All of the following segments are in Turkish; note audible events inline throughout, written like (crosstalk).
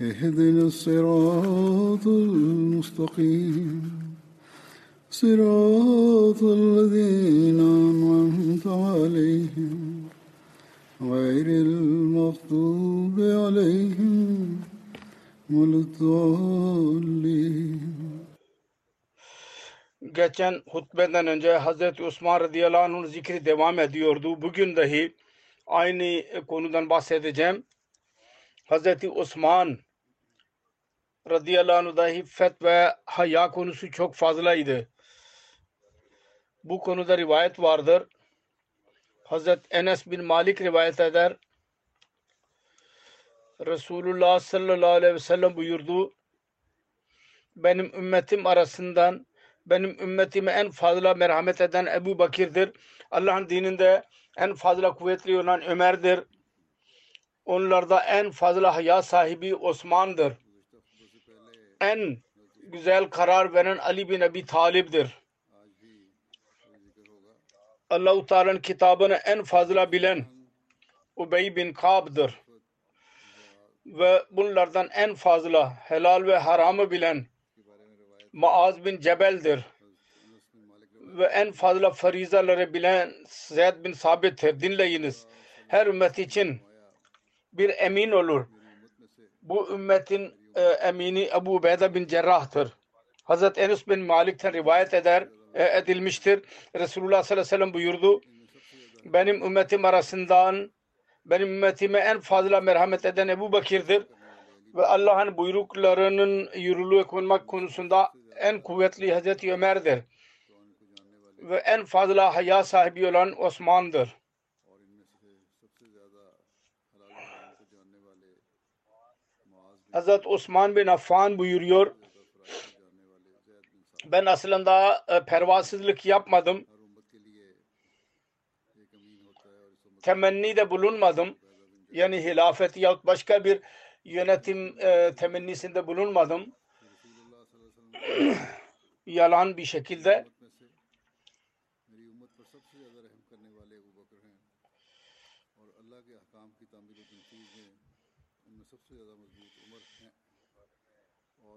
اهدنا الصراط المستقيم صراط الذين أنعمت عليهم غير المغضوب عليهم ولا الضالين Geçen hutbeden önce Hazreti Osman radıyallahu anh'ın zikri devam ediyordu. Bugün dahi aynı konudan bahsedeceğim. Hazreti Osman radıyallahu anh dahi fet ve haya konusu çok fazlaydı. Bu konuda rivayet vardır. Hazret Enes bin Malik rivayet eder. Resulullah sallallahu aleyhi ve sellem buyurdu. Benim ümmetim arasından benim ümmetime en fazla merhamet eden Ebu Bakir'dir. Allah'ın dininde en fazla kuvvetli olan Ömer'dir. Onlarda en fazla haya sahibi Osman'dır. En güzel karar veren Ali bin Abi Talib'dir. Allah-u Teala'nın kitabını en fazla bilen Ubey bin Kab'dır. Ve bunlardan en fazla helal ve haramı bilen Maaz bin Cebel'dir. Ve en fazla farizaları bilen Zeyd bin Sabit'tir. Dinleyiniz. Her ümmet için bir emin olur. Bu ümmetin e, emini Ebu Ubeyde bin Cerrah'tır. Hazret Enes bin Malik'ten rivayet eder, e, edilmiştir. Resulullah sallallahu aleyhi ve sellem buyurdu. Benim ümmetim arasından benim ümmetime en fazla merhamet eden Ebu Bakir'dir. Ve Allah'ın buyruklarının yürürlüğe konmak konusunda en kuvvetli Hazreti Ömer'dir. Ve en fazla haya sahibi olan Osman'dır. Hazret Osman bin Affan buyuruyor. Ben aslında e, pervasızlık yapmadım. Temenni de bulunmadım. Yani hilafet yahut başka bir yönetim e, temennisinde bulunmadım. (clears throat) Yalan bir şekilde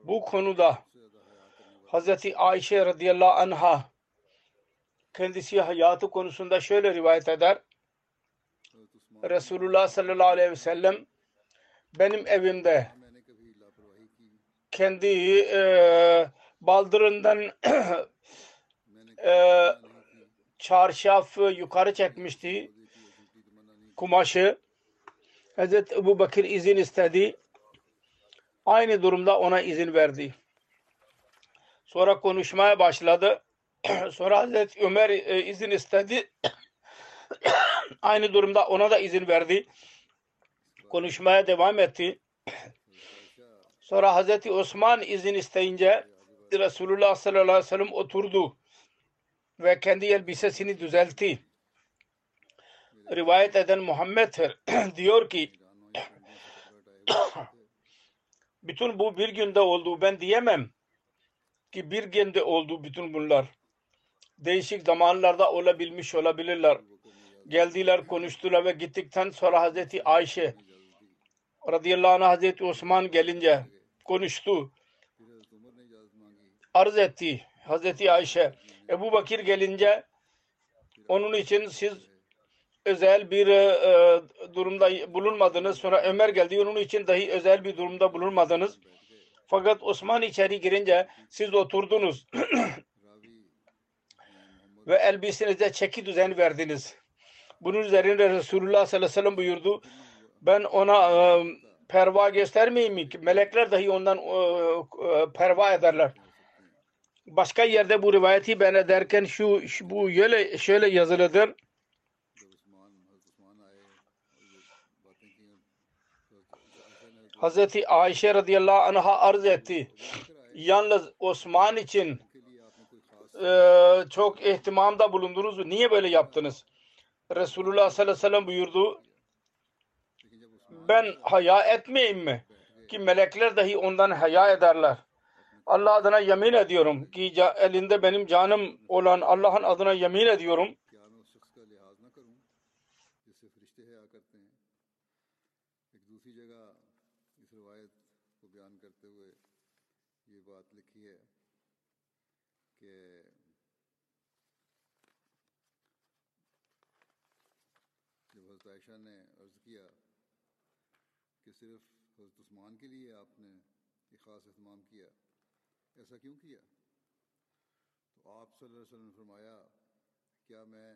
bu konuda Hazreti Ayşe radıyallahu anha kendisi hayatı konusunda şöyle rivayet eder. Resulullah sallallahu aleyhi ve sellem benim evimde kendi e, baldırından (clears throat) e, çarşaf yukarı çekmişti kumaşı. Hazreti Ebu Bakır izin istedi. Aynı durumda ona izin verdi. Sonra konuşmaya başladı. (clears throat) Sonra Hazreti Ömer e, izin istedi. (clears throat) Aynı durumda ona da izin verdi. Konuşmaya devam etti. (clears throat) Sonra Hazreti Osman izin isteyince Resulullah sallallahu aleyhi ve sellem oturdu ve kendi elbisesini düzeltti. Rivayet eden Muhammed diyor ki bütün bu bir günde oldu ben diyemem ki bir günde oldu bütün bunlar. Değişik zamanlarda olabilmiş olabilirler. Geldiler konuştular ve gittikten sonra Hazreti Ayşe radıyallahu anh Hazreti Osman gelince konuştu. Arz etti Hazreti Ayşe. Ebu Bakir gelince onun için siz özel bir e, durumda bulunmadınız. Sonra Ömer geldi. Onun için dahi özel bir durumda bulunmadınız. Fakat Osman içeri girince siz oturdunuz (clears throat) ve elbisenize çeki düzen verdiniz. Bunun üzerine Resulullah sallallahu aleyhi ve sellem buyurdu. Ben ona e, perva göstermeyeyim mi? Melekler dahi ondan e, e, perva ederler. Başka yerde bu rivayeti ben ederken şu, şu bu şöyle, şöyle yazılıdır. Hazreti Ayşe radıyallahu anh'a arz etti. Yalnız Osman için e, çok ihtimamda bulundunuz. Niye böyle yaptınız? Resulullah sallallahu aleyhi ve sellem buyurdu. Ben haya etmeyeyim mi? Ki melekler dahi ondan haya ederler. Allah adına yemin ediyorum ki elinde benim canım olan Allah'ın adına yemin ediyorum. عائشہ نے عرض کیا کہ صرف حضرت عثمان کے لیے آپ نے یہ خاص اہتمام کیا، ایسا کیوں کیا؟ تو آپ صلی اللہ علیہ وسلم نے فرمایا، کیا میں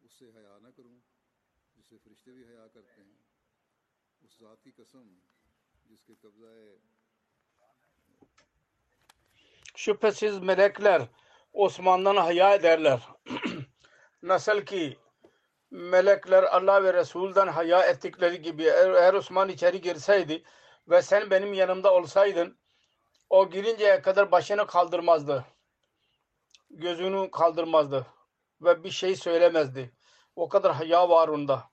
اس سے حیا نہ کروں جس سے فرشتے بھی حیا کرتے ہیں؟ اس ذات کی قسم جس کے قبضہ ہے şüphesiz میریکلر Osman'dan haya دیرلر نسل کی melekler Allah ve Resul'den haya ettikleri gibi eğer, Osman içeri girseydi ve sen benim yanımda olsaydın o girinceye kadar başını kaldırmazdı. Gözünü kaldırmazdı ve bir şey söylemezdi. O kadar haya var onda.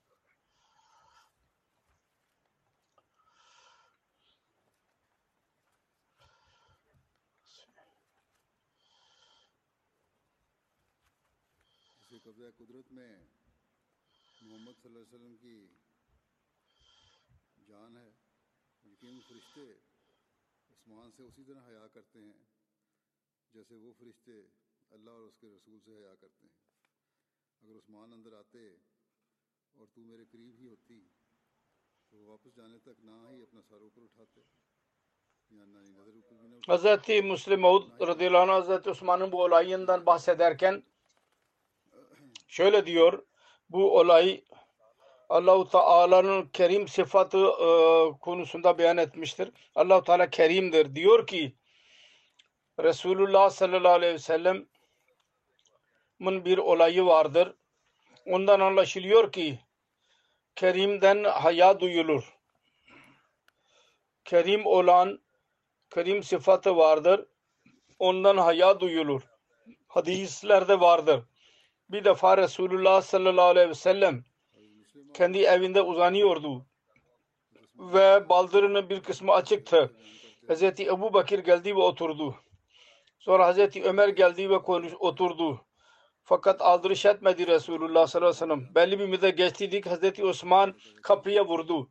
Hazreti Müslim Maud radıyallahu anh Hazreti Osman'ın bu olayından bahsederken şöyle diyor bu olay Allahu Teala'nın kerim sıfatı e, konusunda beyan etmiştir. Allahu Teala kerimdir. Diyor ki Resulullah sallallahu aleyhi ve sellem'in bir olayı vardır. Ondan anlaşılıyor ki kerimden haya duyulur. Kerim olan kerim sıfatı vardır. Ondan haya duyulur. Hadislerde vardır. Bir defa Resulullah sallallahu aleyhi ve sellem kendi evinde uzanıyordu ve baldırının bir kısmı açıktı. Hazreti Ebu Bakir geldi ve oturdu. Sonra Hazreti Ömer geldi ve konuş, oturdu. Fakat aldırış etmedi Resulullah sallallahu aleyhi ve sellem. Belli bir müddet geçtiydik. Hazreti Osman kapıya vurdu.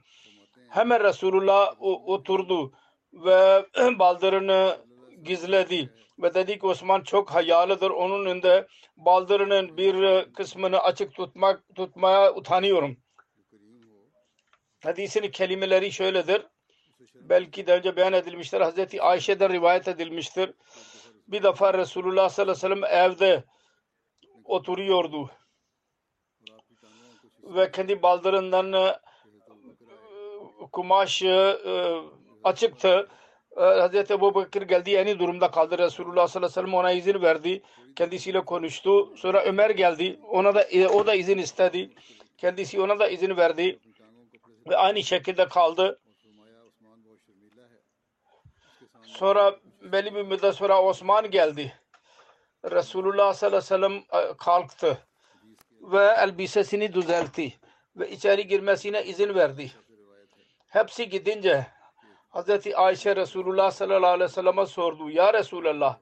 Hemen Resulullah oturdu ve (clears throat) baldırını gizledi. Ve dedi ki Osman çok hayalıdır. Onun önünde baldırının bir kısmını açık tutmak tutmaya utanıyorum. Hadisin kelimeleri şöyledir. Belki daha önce beyan edilmiştir. Hazreti Ayşe'den rivayet edilmiştir. Bir defa Resulullah sallallahu aleyhi ve sellem evde oturuyordu. Ve kendi baldırından e, kumaş e, açıktı. E, Hazreti Ebu Bakır geldi yeni durumda kaldı. Resulullah sallallahu aleyhi ve sellem ona izin verdi. Kendisiyle konuştu. Sonra Ömer geldi. Ona da o da izin istedi. Kendisi ona da izin verdi ve aynı şekilde kaldı. Sonra belli bir müddet sonra Osman geldi. Resulullah sallallahu aleyhi ve sellem e, kalktı ve elbisesini düzeltti ve içeri girmesine izin verdi. Hepsi gidince Hz. Ayşe Resulullah sallallahu aleyhi ve sellem'e sordu. Ya Resulallah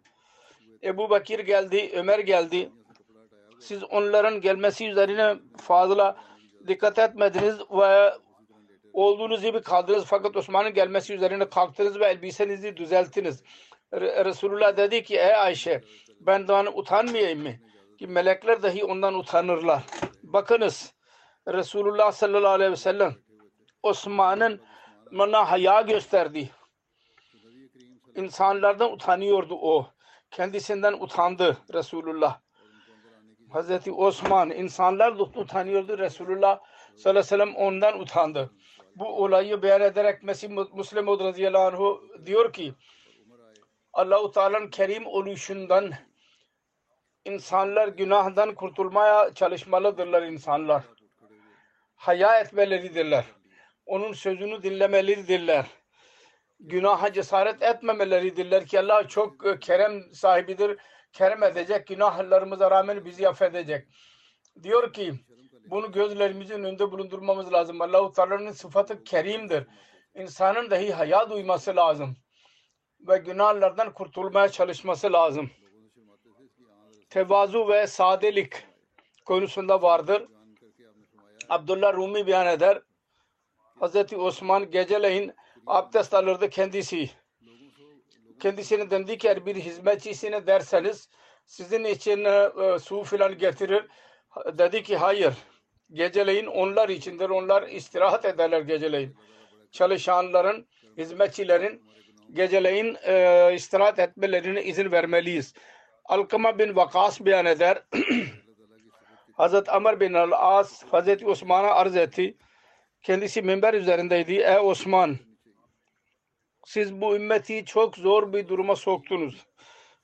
Ebu Bakir geldi, Ömer geldi. Siz onların gelmesi üzerine fazla dikkat etmediniz ve olduğunuz gibi kaldınız fakat Osman'ın gelmesi üzerine kalktınız ve elbisenizi düzelttiniz. Re- Resulullah dedi ki ey Ayşe ben daha utanmayayım mı? Ki melekler dahi ondan utanırlar. Bakınız Resulullah sallallahu aleyhi ve sellem Osman'ın bana haya gösterdi. insanlardan utanıyordu o. Kendisinden utandı Resulullah. Hazreti Osman insanlar utanıyordu. Resulullah sallallahu aleyhi ve sellem ondan utandı. Bu olayı beyan ederek Mesih Müslim radıyallahu anh diyor ki Allah-u Teala'nın kerim oluşundan insanlar günahdan kurtulmaya çalışmalıdırlar insanlar. Haya etmeleridirler. Onun sözünü dinlemelidirler. Günaha cesaret etmemeleridirler ki Allah çok e, kerem sahibidir. Kerem edecek. Günahlarımıza rağmen bizi affedecek. Diyor ki bunu gözlerimizin önünde bulundurmamız lazım. Allah-u Teala'nın sıfatı kerimdir. İnsanın dahi haya duyması lazım. Ve günahlardan kurtulmaya çalışması lazım. Tevazu ve sadelik konusunda vardır. Abdullah Rumi beyan eder. Hazreti Osman geceleyin abdest alırdı kendisi. Kendisine dendi ki eğer bir hizmetçisine derseniz sizin için e, su filan getirir. Dedi ki hayır. Geceleyin onlar içindir. Onlar istirahat ederler geceleyin. Çalışanların, hizmetçilerin geceleyin e, istirahat etmelerine izin vermeliyiz. Alkama bin Vakas beyan eder. (clears throat) Hazreti Amr bin Al-As Hazreti Osman'a arz etti. Kendisi minber üzerindeydi. Ey Osman siz bu ümmeti çok zor bir duruma soktunuz.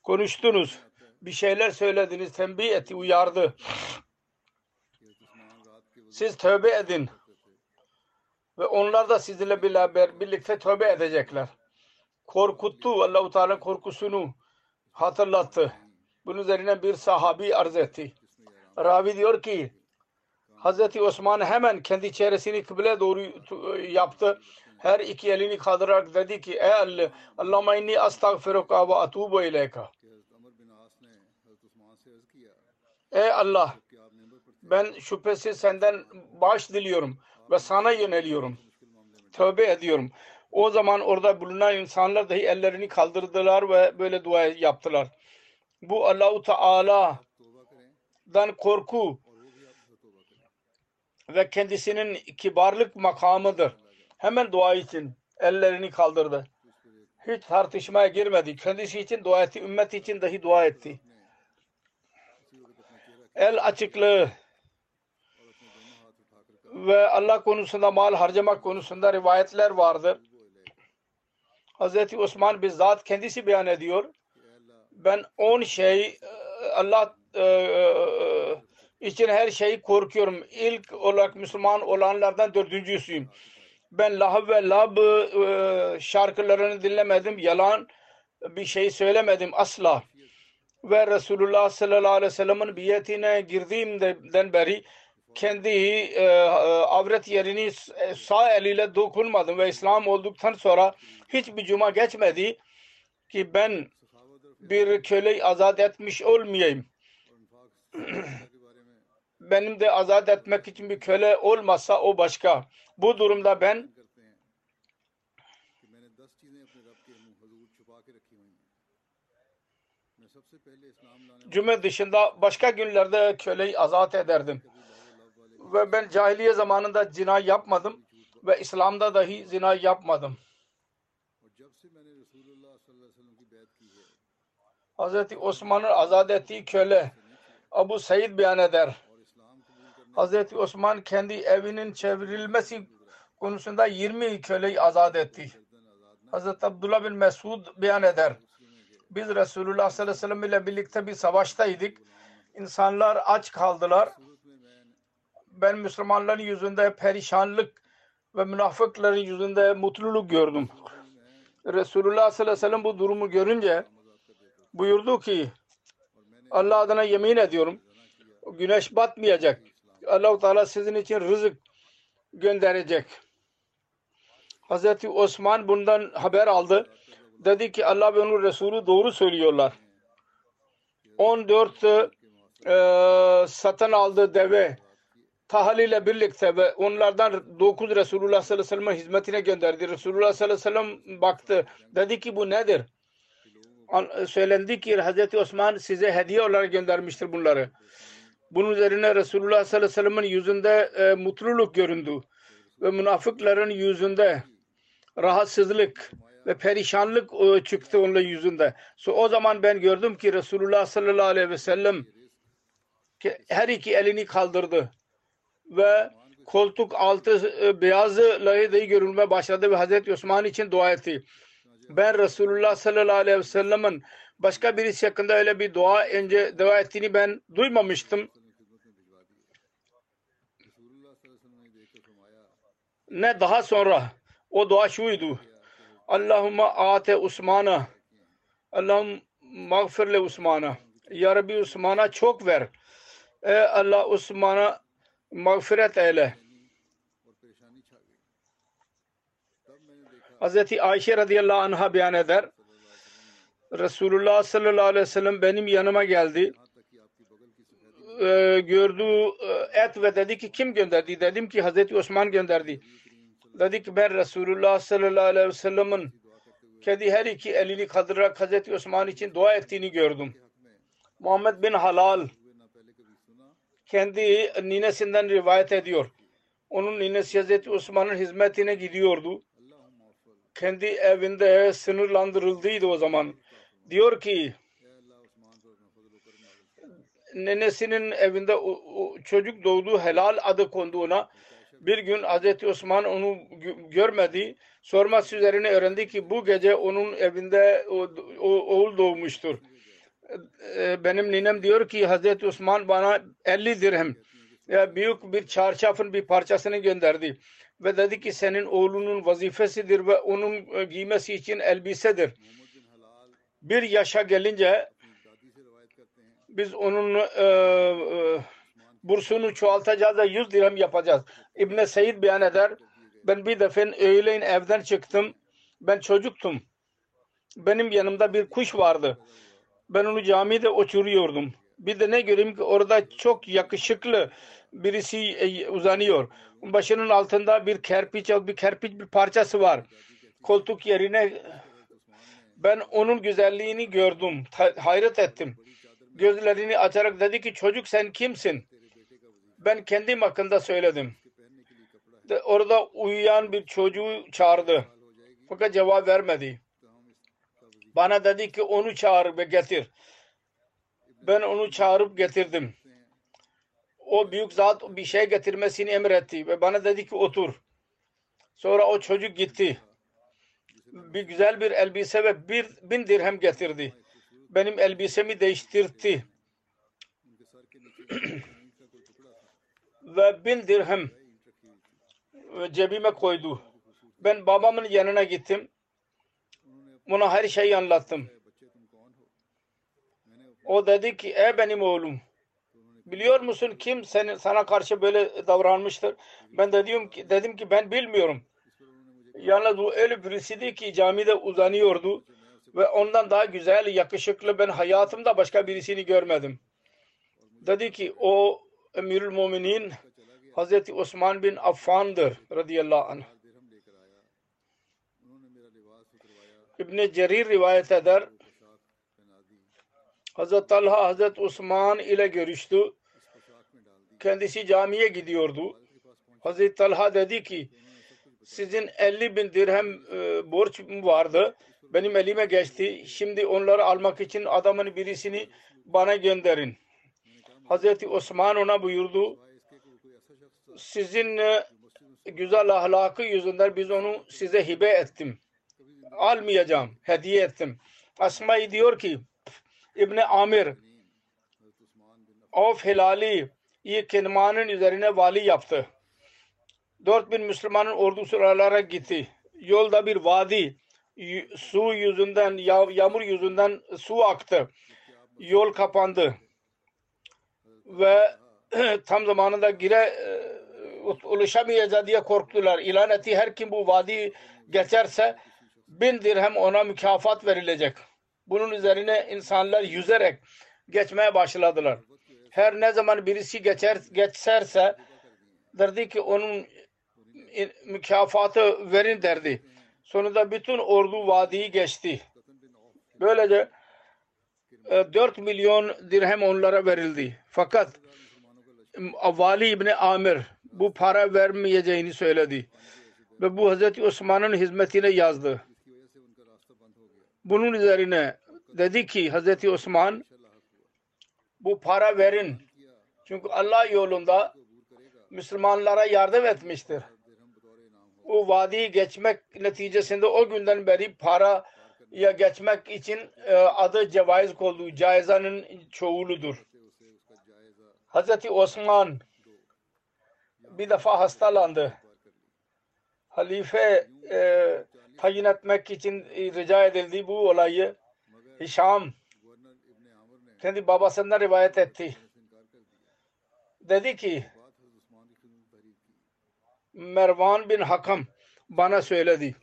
Konuştunuz. Bir şeyler söylediniz. Tembih etti, uyardı. Siz tövbe edin. Ve onlar da sizinle beraber birlikte tövbe edecekler. Korkuttu. Allah-u Teala korkusunu hatırlattı. Bunun üzerine bir sahabi arz etti. Ravi diyor ki Hazreti Osman hemen kendi çehresini kıble doğru yaptı. Her iki elini kaldırarak dedi ki ey Allah Allahümme inni astagfiruka ve atubu ileyka. Ey Allah ben şüphesiz senden bağış diliyorum ve sana yöneliyorum. Tövbe ediyorum. O zaman orada bulunan insanlar dahi ellerini kaldırdılar ve böyle dua yaptılar. Bu Allahu Teala'dan korku ve kendisinin kibarlık makamıdır. Hemen dua için ellerini kaldırdı. Hiç tartışmaya girmedi. Kendisi için dua etti. Ümmet için dahi dua etti. El açıklığı ve Allah konusunda mal harcamak konusunda rivayetler vardır. Hz. Osman bizzat kendisi beyan ediyor. Ben on şey Allah e, e, için her şeyi korkuyorum. İlk olarak Müslüman olanlardan dördüncüsüyüm. Ben lahav ve lab e, şarkılarını dinlemedim. Yalan bir şey söylemedim asla. Ve Resulullah sallallahu aleyhi ve sellem'in biyetine girdiğimden beri kendi e, avret yerini sağ eliyle dokunmadım ve İslam olduktan sonra hiçbir cuma geçmedi ki ben bir köleyi azat etmiş olmayayım. (clears throat) Benim de azat etmek için bir köle olmasa o başka. Bu durumda ben Cuma dışında başka günlerde köleyi azat ederdim. Ve ben cahiliye zamanında zina yapmadım ve İslam'da dahi zina yapmadım. Hazreti Osman'ın azat ettiği köle Abu Said beyan eder. Hazreti Osman kendi evinin çevrilmesi konusunda 20 köleyi azat etti. Hazreti Abdullah bin Mesud beyan eder. Biz Resulullah sallallahu aleyhi ve sellem ile birlikte bir savaştaydık. İnsanlar aç kaldılar. Ben Müslümanların yüzünde perişanlık ve münafıkların yüzünde mutluluk gördüm. Resulullah sallallahu aleyhi ve sellem bu durumu görünce buyurdu ki Allah adına yemin ediyorum güneş batmayacak. Allah-u Teala sizin için rızık gönderecek. Hazreti Osman bundan haber aldı. Dedi ki Allah ve onun Resulü doğru söylüyorlar. 14 e, satın aldığı deve Tahal ile birlikte ve onlardan 9 Resulullah sallallahu aleyhi ve sellem'e hizmetine gönderdi. Resulullah sallallahu aleyhi ve sellem baktı. Dedi ki bu nedir? Söylendi ki Hazreti Osman size hediye olarak göndermiştir bunları. Bunun üzerine Resulullah sallallahu aleyhi ve sellem'in yüzünde e, mutluluk göründü. Ve münafıkların yüzünde rahatsızlık ve perişanlık e, çıktı onun yüzünde. So, o zaman ben gördüm ki Resulullah sallallahu aleyhi ve sellem her iki elini kaldırdı ve koltuk altı e, beyazı layığı görülmeye başladı ve Hazreti Osman için dua etti. Ben Resulullah sallallahu aleyhi ve sellem'in başka birisi hakkında öyle bir dua önce dua ettiğini ben duymamıştım. Ne daha sonra o dua şuydu. Allahümme ate Osman'a Allah'ım mağfirle Osman'a Ya Rabbi Osman'a çok ver. Ey Allah Osman'a mağfiret eyle. Hazreti Ayşe radıyallahu anh'a beyan eder. Resulullah sallallahu aleyhi ve sellem benim yanıma geldi. Ee, gördüğü e, et ve dedi ki kim gönderdi? Dedim ki Hazreti Osman gönderdi. Dedi ki ben Resulullah sallallahu aleyhi ve sellem'in kedi her iki elini kaldırarak Hazreti Osman için dua ettiğini gördüm. Muhammed bin Halal kendi ninesinden rivayet ediyor. Onun ninesi Hazreti Osman'ın hizmetine gidiyordu. Kendi evinde sınırlandırıldıydı o zaman. Diyor ki nenesinin evinde çocuk doğdu helal adı konduğuna bir gün Hazreti Osman onu görmedi. Sorması üzerine öğrendi ki bu gece onun evinde o, o, oğul doğmuştur. Benim ninem diyor ki Hazreti Osman bana 50 dirhem ya büyük bir çarşafın bir parçasını gönderdi ve dedi ki senin oğlunun vazifesidir ve onun giymesi için elbisedir. Bir yaşa gelince biz onun e, e, bursunu çoğaltacağız da 100 dirhem yapacağız. İbn Seyyid beyan eder. Ben bir defa öğleyin evden çıktım. Ben çocuktum. Benim yanımda bir kuş vardı. Ben onu camide uçuruyordum. Bir de ne göreyim ki orada çok yakışıklı birisi e, uzanıyor. Başının altında bir kerpiç, bir kerpiç bir parçası var. Koltuk yerine ben onun güzelliğini gördüm. Hayret ettim. Gözlerini açarak dedi ki çocuk sen kimsin? Ben kendim hakkında söyledim. De orada uyuyan bir çocuğu çağırdı. Fakat cevap vermedi. Bana dedi ki onu çağır ve getir. Ben onu çağırıp getirdim. O büyük zat bir şey getirmesini emretti ve bana dedi ki otur. Sonra o çocuk gitti. Bir güzel bir elbise ve bir bin dirhem getirdi. Benim elbisemi değiştirdi. ve bin dirhem cebime koydu. Ben babamın yanına gittim. Buna her şeyi anlattım. O dedi ki ey benim oğlum biliyor musun kim senin, sana karşı böyle davranmıştır? Ben de diyorum ki, dedim ki ben bilmiyorum. Yalnız bu öyle birisiydi ki camide uzanıyordu ve ondan daha güzel, yakışıklı ben hayatımda başka birisini görmedim. Dedi ki o Emirül Muminin Hazreti Osman bin Affan'dır radıyallahu anh. İbn Cerir rivayet eder. Hazreti Talha Hazreti Osman ile görüştü. Kendisi camiye gidiyordu. Hazreti Talha dedi ki sizin 50 bin dirhem e, borç vardı. Benim elime geçti. Şimdi onları almak için adamın birisini bana gönderin. Hazreti Osman ona buyurdu. Sizin e, güzel ahlakı yüzünden biz onu size hibe ettim. Almayacağım. Hediye ettim. Asma diyor ki İbni Amir Of Hilali Kinman'ın üzerine vali yaptı. 4000 Müslümanın ordusu oralara gitti. Yolda bir vadi su yüzünden yağmur yüzünden su aktı. Yol kapandı. Ve (clears throat) tam zamanında gire e, ulaşamayacak diye korktular. İlan etti her kim bu vadi geçerse bin dirhem ona mükafat verilecek. Bunun üzerine insanlar yüzerek geçmeye başladılar. Her ne zaman birisi geçer geçerse derdi ki onun mükafatı verin derdi. Sonunda bütün ordu vadiyi geçti. Böylece 4 e, milyon dirhem onlara verildi. Fakat Vali İbni Amir bu para vermeyeceğini söyledi. Ve bu Hazreti Osman'ın hizmetine yazdı. Bunun üzerine dedi ki Hazreti Osman bu para verin. Çünkü Allah yolunda Müslümanlara yardım etmiştir. O vadiyi geçmek neticesinde o günden beri para ya geçmek için e, adı cevaiz koydu. Caizanın çoğuludur. Hazreti Osman bir defa hastalandı. Halife e, tayin etmek için e, rica edildi bu olayı. Hişam kendi babasından rivayet etti. Dedi ki Mervan bin Hakam bana söyledi.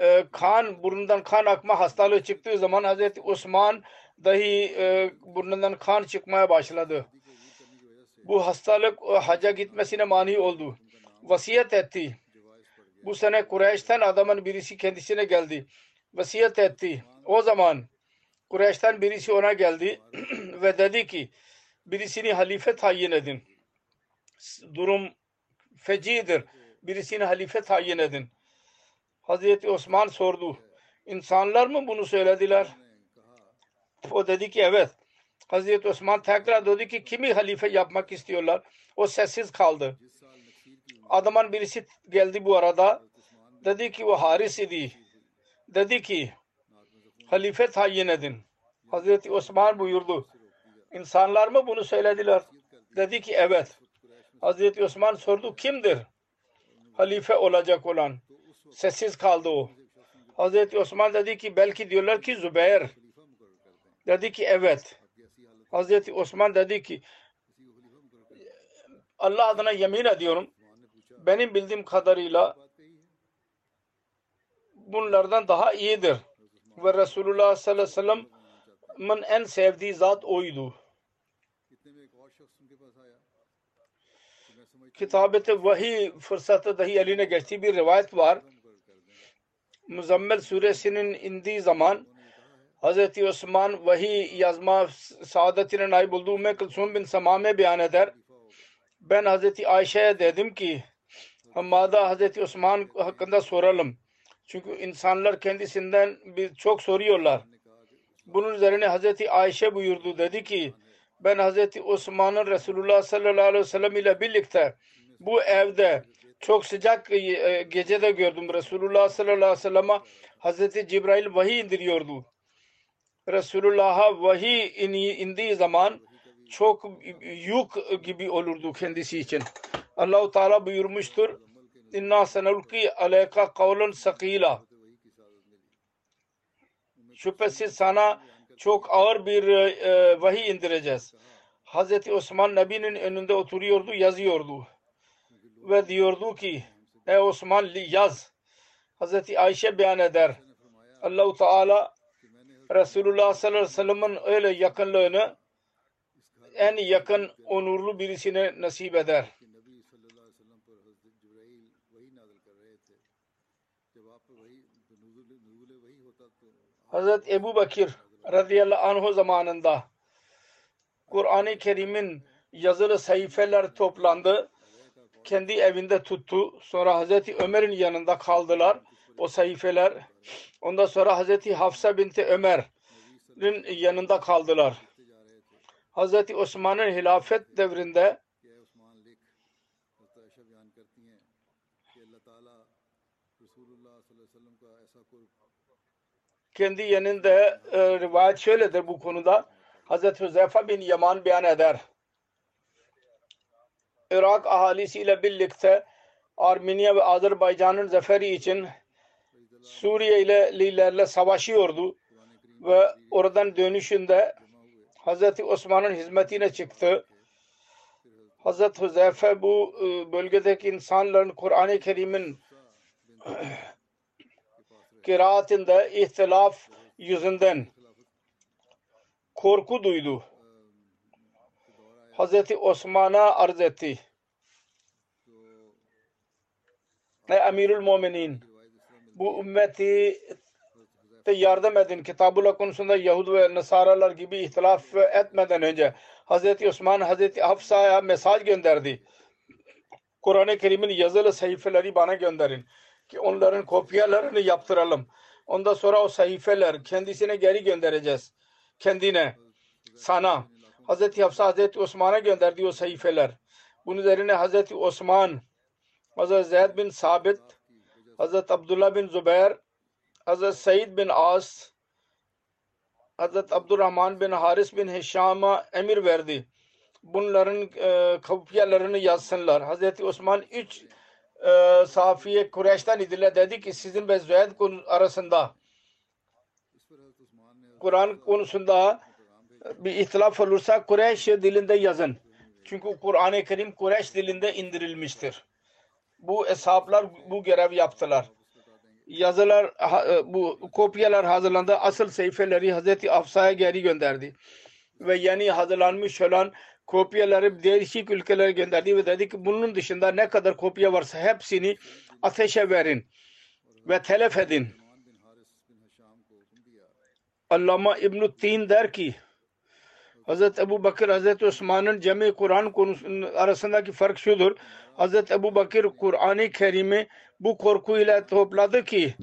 E, kan burnundan kan akma hastalığı çıktığı zaman Hazreti Osman dahi e, burnundan kan çıkmaya başladı. Bu hastalık e, haca gitmesine mani oldu. Vasiyet etti bu sene Kureyş'ten adamın birisi kendisine geldi. Vasiyet etti. O zaman Kureyş'ten birisi ona geldi (clears throat) ve dedi ki birisini halife tayin edin. Durum fecidir. Birisini halife tayin edin. Hazreti Osman sordu. İnsanlar mı bunu söylediler? O dedi ki evet. Hazreti Osman tekrar dedi ki kimi halife yapmak istiyorlar? O sessiz kaldı adamın birisi geldi bu arada. Dedi ki o Haris idi. Dedi ki halife tayin edin. Hazreti Osman buyurdu. İnsanlar mı bunu söylediler? Dedi ki evet. Hazreti Osman sordu kimdir? Halife olacak olan. Sessiz kaldı o. Hazreti Osman dedi ki belki diyorlar ki Zübeyir. Dedi ki evet. Hazreti Osman dedi ki Allah adına yemin ediyorum benim bildiğim kadarıyla bunlardan daha iyidir. Ve Resulullah sallallahu aleyhi ve sellem'in en sevdiği zat oydu. Kitabete vahiy fırsatı dahi eline geçtiği bir rivayet var. Muzammel suresinin indiği zaman Hz. Osman vahiy yazma saadetine nail olduğu Ümmü Kılsum bin Samame beyan eder. Ben Hz. Ayşe'ye dedim ki Mada Hazreti Osman hakkında soralım. Çünkü insanlar kendisinden bir çok soruyorlar. Bunun üzerine Hazreti Ayşe buyurdu. Dedi ki ben Hazreti Osman'ın Resulullah sallallahu aleyhi ve sellem ile birlikte bu evde çok sıcak e, gecede gördüm. Resulullah sallallahu aleyhi ve sellem'e Hazreti Cibrail vahiy indiriyordu. Resulullah'a vahiy indiği zaman çok yük gibi olurdu kendisi için. Allahu Teala buyurmuştur. İnna senulki aleyka kavlen sakila. Şüphesiz sana çok ağır bir e, vahiy indireceğiz. Hazreti Osman Nebi'nin önünde oturuyordu, yazıyordu. Ve diyordu ki, ey Osman yaz. Hazreti Ayşe beyan eder. Allahu Teala Resulullah sallallahu aleyhi ve sellem'in öyle yakınlığını en yakın onurlu birisine nasip eder. Hazreti Ebu Bakir radıyallahu anh zamanında Kur'an-ı Kerim'in yazılı sayfeler toplandı. Kendi evinde tuttu. Sonra Hazreti Ömer'in yanında kaldılar o sayfeler. Ondan sonra Hazreti Hafsa binti Ömer'in yanında kaldılar. Hazreti Osman'ın hilafet devrinde kendi yanında e, rivayet şöyledir bu konuda. Hazreti Hüzeyfe bin Yaman beyan eder. Irak ahalisiyle birlikte Armenya ve Azerbaycan'ın zaferi için Suriye ile liderle savaşıyordu ve oradan dönüşünde Hazreti Osman'ın hizmetine çıktı. Hazreti Hüzeyfe bu e, bölgedeki insanların Kur'an-ı Kerim'in kıraatinde ihtilaf yüzünden korku duydu. Hazreti Osman'a arz etti. Ey Emirül Muminin bu ümmeti de yardım edin. Kitabullah konusunda Yahud ve Nasaralar gibi ihtilaf etmeden önce Hazreti Osman Hazreti Hafsa'ya mesaj gönderdi. Kur'an-ı Kerim'in yazılı sayfeleri bana gönderin. Ki onların kopyalarını yaptıralım. Ondan sonra o sayfeler kendisine geri göndereceğiz. Kendine, sana. Hazreti Hafsa Hazreti Osman'a gönderdiği o sayfeler. Bunun üzerine Hazreti Osman, Hazreti Zeyd bin Sabit, Hazreti Abdullah bin Zübeyir, Hazreti Said bin As, Hazreti Abdurrahman bin Haris bin Hişam'a emir verdi. Bunların e, kopyalarını yazsınlar. Hazreti Osman üç e, sahafiye Kureyş'ten idiler. Dedi ki sizin ve Züeyd arasında Kur'an konusunda bir ihtilaf olursa Kureyş dilinde yazın. Çünkü Kur'an-ı Kerim Kureyş dilinde indirilmiştir. Bu hesaplar bu görev yaptılar. Yazılar e, bu kopyalar hazırlandı. Asıl sayfeleri Hazreti Afsa'ya geri gönderdi. Ve yeni hazırlanmış olan kopyaları değişik ülkelere gönderdi ve dedi ki bunun dışında ne kadar kopya varsa hepsini ateşe verin ve telef edin. Allama İbn-i Tin der ki Hz. Ebu Bakır, Hz. Osman'ın cemi Kur'an konusunun arasındaki fark şudur. Hz. Ebu Bakır Kur'an-ı Kerim'i bu korkuyla topladı ki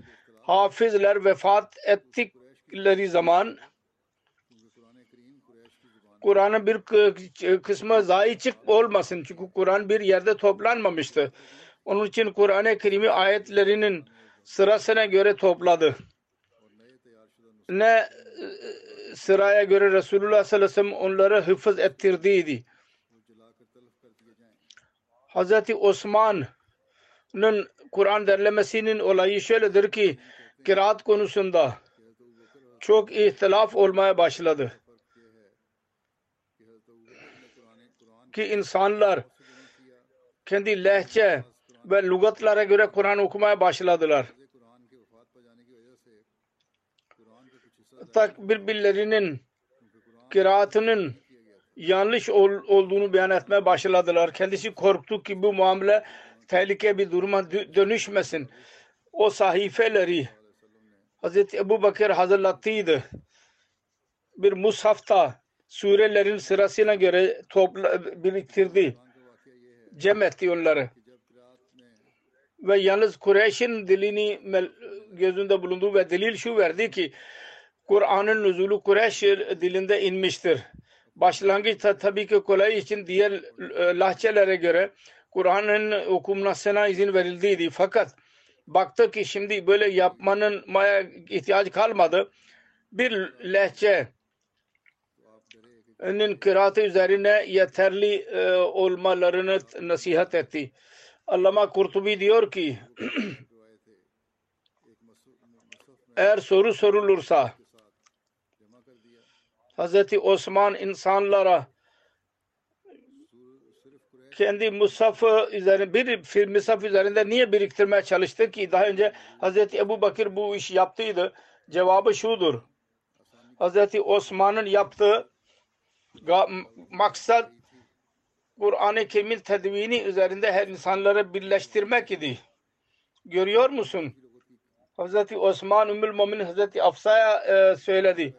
hafizler vefat ettikleri zaman Kur'an'ın bir kısmı zayi çık olmasın. Çünkü Kur'an bir yerde toplanmamıştı. Onun için Kur'an-ı Kerim'i ayetlerinin sırasına göre topladı. Ne sıraya göre Resulullah sallallahu aleyhi ve sellem onları hıfız ettirdiydi. Hazreti Osman'ın Kur'an derlemesinin olayı şöyledir ki kiraat konusunda çok ihtilaf olmaya başladı. Ki insanlar kendi lehçe ve lügatlara göre Kur'an okumaya başladılar. tak birbirlerinin kıraatının yanlış ol, olduğunu beyan etmeye başladılar. Kendisi korktu ki bu muamele tehlike bir duruma dönüşmesin. O sahifeleri Hazreti Ebu Bakır hazırlattıydı. Bir mushafta surelerin sırasına göre topla, biriktirdi. Cem etti onları. Ve yalnız Kureyş'in dilini gözünde bulundu ve delil şu verdi ki Kur'an'ın nüzulu Kureyş dilinde inmiştir. Başlangıçta tabii ki kolay için diğer e, lahçelere göre Kur'an'ın okunmasına izin verildiydi. Fakat baktı ki şimdi böyle yapmanın maya ihtiyaç kalmadı. Bir lehçe kıraatı üzerine yeterli e, olmalarını nasihat etti. Allama Kurtubi diyor ki (clears throat) eğer soru sorulursa Hazreti Osman insanlara kendi musafı üzerinde bir musaf üzerinde niye biriktirmeye çalıştı ki daha önce Hazreti Ebu Bakır bu iş yaptıydı. Cevabı şudur. Hazreti Osman'ın yaptığı maksat Kur'an-ı Kerim'in tedvini üzerinde her insanları birleştirmek idi. Görüyor musun? Hazreti Osman Ümmül Mumin Hazreti Afsa'ya e, söyledi.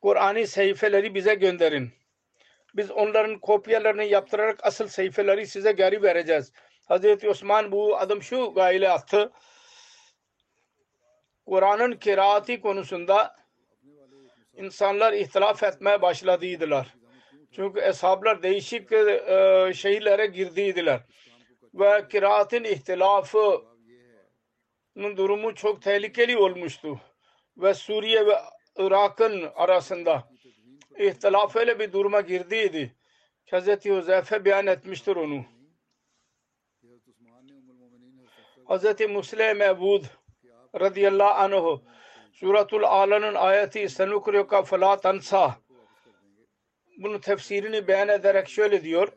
Kur'an'ı sayfeleri bize gönderin. Biz onların kopyalarını yaptırarak asıl sayfeleri size geri vereceğiz. Hazreti Osman bu adım şu gayle attı. Kur'an'ın kiraati konusunda insanlar ihtilaf etmeye başladıydılar. Çünkü eshablar değişik e, şehirlere girdiydiler. Ve kiraatın ihtilafı durumu çok tehlikeli olmuştu. Ve Suriye ve Irak'ın arasında ihtilaf öyle bir duruma girdiydi. Hz. Huzeyfe beyan etmiştir onu. Hz. Muslim Mevud radıyallahu anh Suratul Ala'nın ayeti senukruka fela tansa bunun tefsirini beyan ederek şöyle diyor.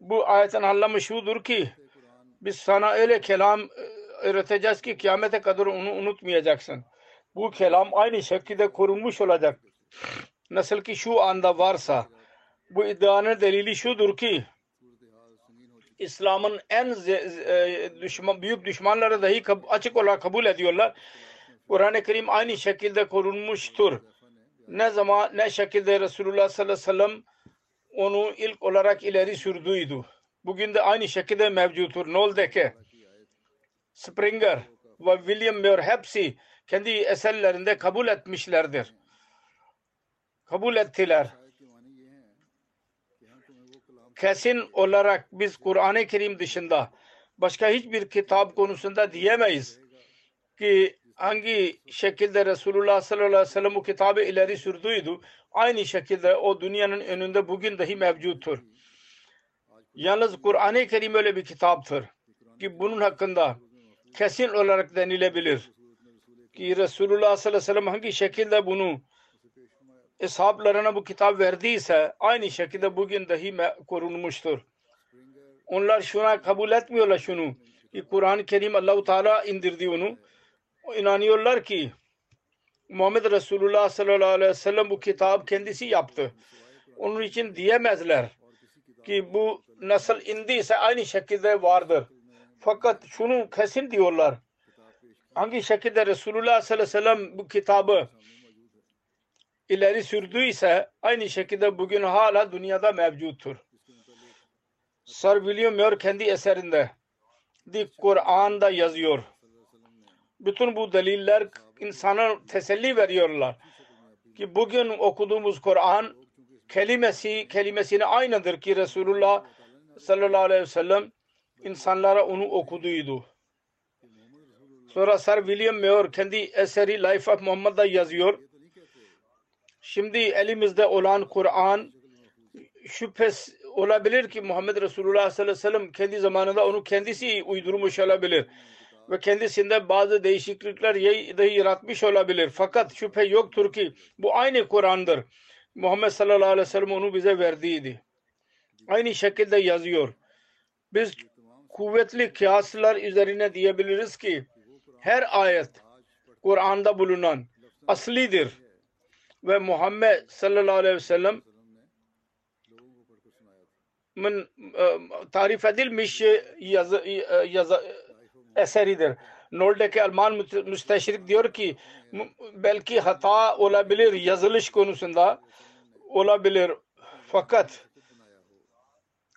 Bu ayetin anlamı şudur ki biz sana öyle kelam öğreteceğiz ki kıyamete kadar onu unutmayacaksın bu kelam aynı şekilde korunmuş olacak. Nasıl ki şu anda varsa bu iddianın delili şudur ki İslam'ın en e, düşman, büyük düşmanları dahi açık olarak kabul ediyorlar. Kur'an-ı Kerim aynı şekilde korunmuştur. Ne zaman ne şekilde Resulullah sallallahu aleyhi ve sellem onu ilk olarak ileri sürdüydü. Bugün de aynı şekilde mevcuttur. Ne? Springer ve William Mayer hepsi kendi eserlerinde kabul etmişlerdir. Kabul ettiler. Kesin olarak biz Kur'an-ı Kerim dışında başka hiçbir kitap konusunda diyemeyiz ki hangi şekilde Resulullah sallallahu aleyhi ve sellem kitabı ileri sürdüydü. Aynı şekilde o dünyanın önünde bugün dahi mevcuttur. Yalnız Kur'an-ı Kerim öyle bir kitaptır ki bunun hakkında kesin olarak denilebilir ki Resulullah sallallahu aleyhi ve sellem hangi şekilde bunu eshaplarına bu kitap verdiyse aynı şekilde bugün dahi korunmuştur. Onlar şuna kabul etmiyorlar şunu ki Kur'an-ı Kerim Allahu Teala indirdi onu. İnanıyorlar ki Muhammed Resulullah sallallahu aleyhi ve sellem bu kitap kendisi yaptı. Onun için diyemezler ki bu nasıl indiyse aynı şekilde vardır. Fakat şunu kesin diyorlar. Hangi şekilde Resulullah sallallahu aleyhi ve sellem bu kitabı ileri sürdüyse aynı şekilde bugün hala dünyada mevcuttur. Sir William Muir kendi eserinde The Kur'an'da yazıyor. Bütün bu deliller insana teselli veriyorlar. Ki bugün okuduğumuz Kur'an kelimesi kelimesine aynıdır ki Resulullah sallallahu aleyhi ve sellem insanlara onu okuduydu. Sonra Sir William Muir kendi eseri Life of Muhammad'da yazıyor. Şimdi elimizde olan Kur'an şüphes olabilir ki Muhammed Resulullah sallallahu aleyhi ve sellem kendi zamanında onu kendisi uydurmuş olabilir. Ve kendisinde bazı değişiklikler dahi yaratmış olabilir. Fakat şüphe yoktur ki bu aynı Kur'an'dır. Muhammed sallallahu aleyhi ve sellem onu bize verdiydi. Aynı şekilde yazıyor. Biz kuvvetli kıyaslar üzerine diyebiliriz ki her ayet Kur'an'da bulunan aslidir ve Muhammed sallallahu aleyhi ve sellem e, tarif edilmiş yazı, yazı, eseridir. Noldeki Alman müsteşrik diyor ki belki hata olabilir yazılış konusunda olabilir fakat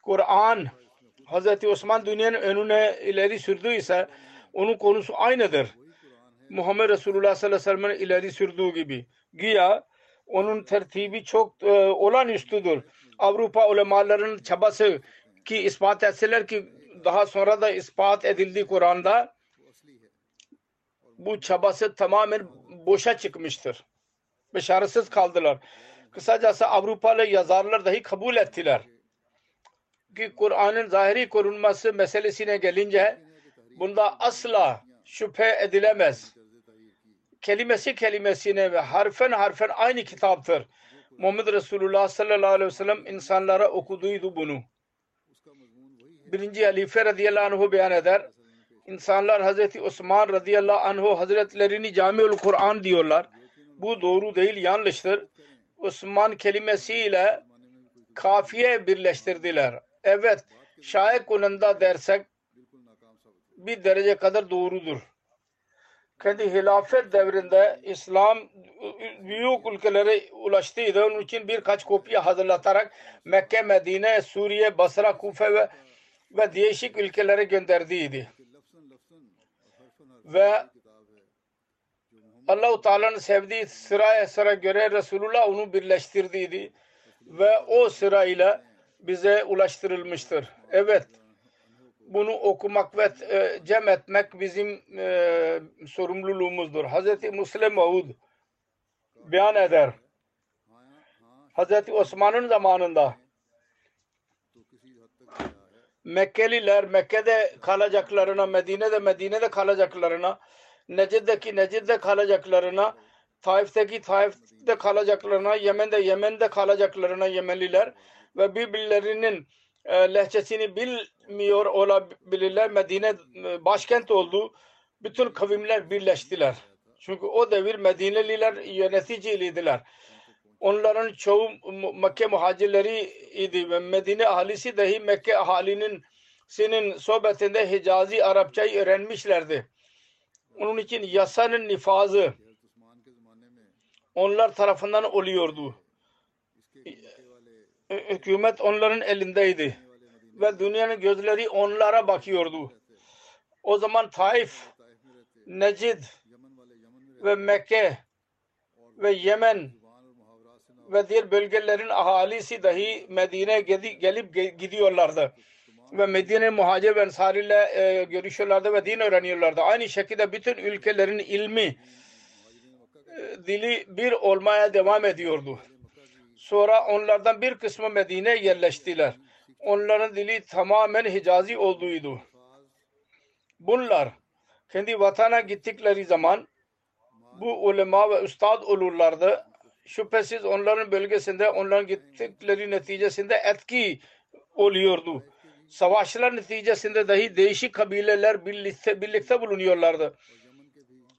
Kur'an Hazreti Osman dünyanın önüne ileri sürdüyse onun konusu aynıdır. Muhammed Resulullah sallallahu aleyhi ve sellem'in ileri sürdüğü gibi. Güya onun tertibi çok e, olağanüstüdür. Avrupa ulemalarının çabası ki ispat etseler ki daha sonra da ispat edildi Kur'an'da bu çabası tamamen boşa çıkmıştır. Başarısız kaldılar. Kısacası Avrupalı yazarlar dahi kabul ettiler. Ki Kur'an'ın zahiri korunması meselesine gelince bunda asla şüphe edilemez. Kelimesi kelimesine ve harfen harfen aynı kitaptır. Muhammed Resulullah sallallahu aleyhi ve sellem insanlara okuduydu bunu. Birinci halife radıyallahu anh'u beyan eder. İnsanlar Hazreti Osman radıyallahu anh'u hazretlerini Camiül Kur'an diyorlar. Bu doğru değil, yanlıştır. Osman kelimesiyle kafiye birleştirdiler. Evet, şayet konunda dersek bir derece kadar doğrudur. Kendi hilafet devrinde İslam büyük ülkelere ulaştıydı. Onun için birkaç kopya hazırlatarak Mekke, Medine, Suriye, Basra, Kufe ve, ve değişik ülkelere gönderdiydi. Ve Allah-u Teala'nın sevdiği sıraya sıra göre Resulullah onu birleştirdiydi. Ve o sırayla bize ulaştırılmıştır. Evet bunu okumak ve e, cem etmek bizim e, sorumluluğumuzdur. Hazreti Müslim Maud beyan eder. Hazreti Osman'ın zamanında Mekkeliler Mekke'de kalacaklarına, Medine'de Medine'de kalacaklarına, Necid'deki Necid'de kalacaklarına, Taif'teki Taif'te kalacaklarına, Yemen'de Yemen'de kalacaklarına Yemenliler ve birbirlerinin e, lehçesini bilmiyor olabilirler. Medine e, başkent oldu. Bütün kavimler birleştiler. Çünkü o devir Medineliler yöneticiydiler onların çoğu Mekke muhacirleri idi ve Medine ahalisi dahi Mekke ahalinin senin sohbetinde Hicazi Arapçayı öğrenmişlerdi. Onun için yasanın nifazı onlar tarafından oluyordu. Hükümet onların elindeydi. Ve dünyanın gözleri onlara bakıyordu. O zaman Taif, Necid ve Mekke ve Yemen ve diğer bölgelerin ahalisi dahi Medine'ye gelip ge- gidiyorlardı. Ve Medine muhacir ve ensariyle e, görüşüyorlardı ve din öğreniyorlardı. Aynı şekilde bütün ülkelerin ilmi e, dili bir olmaya devam ediyordu. Sonra onlardan bir kısmı Medine'ye yerleştiler. Onların dili tamamen Hicazi olduğuydu. Bunlar kendi vatana gittikleri zaman bu ulema ve üstad olurlardı. Şüphesiz onların bölgesinde onların gittikleri neticesinde etki oluyordu. Savaşlar neticesinde dahi değişik kabileler birlikte, birlikte bulunuyorlardı.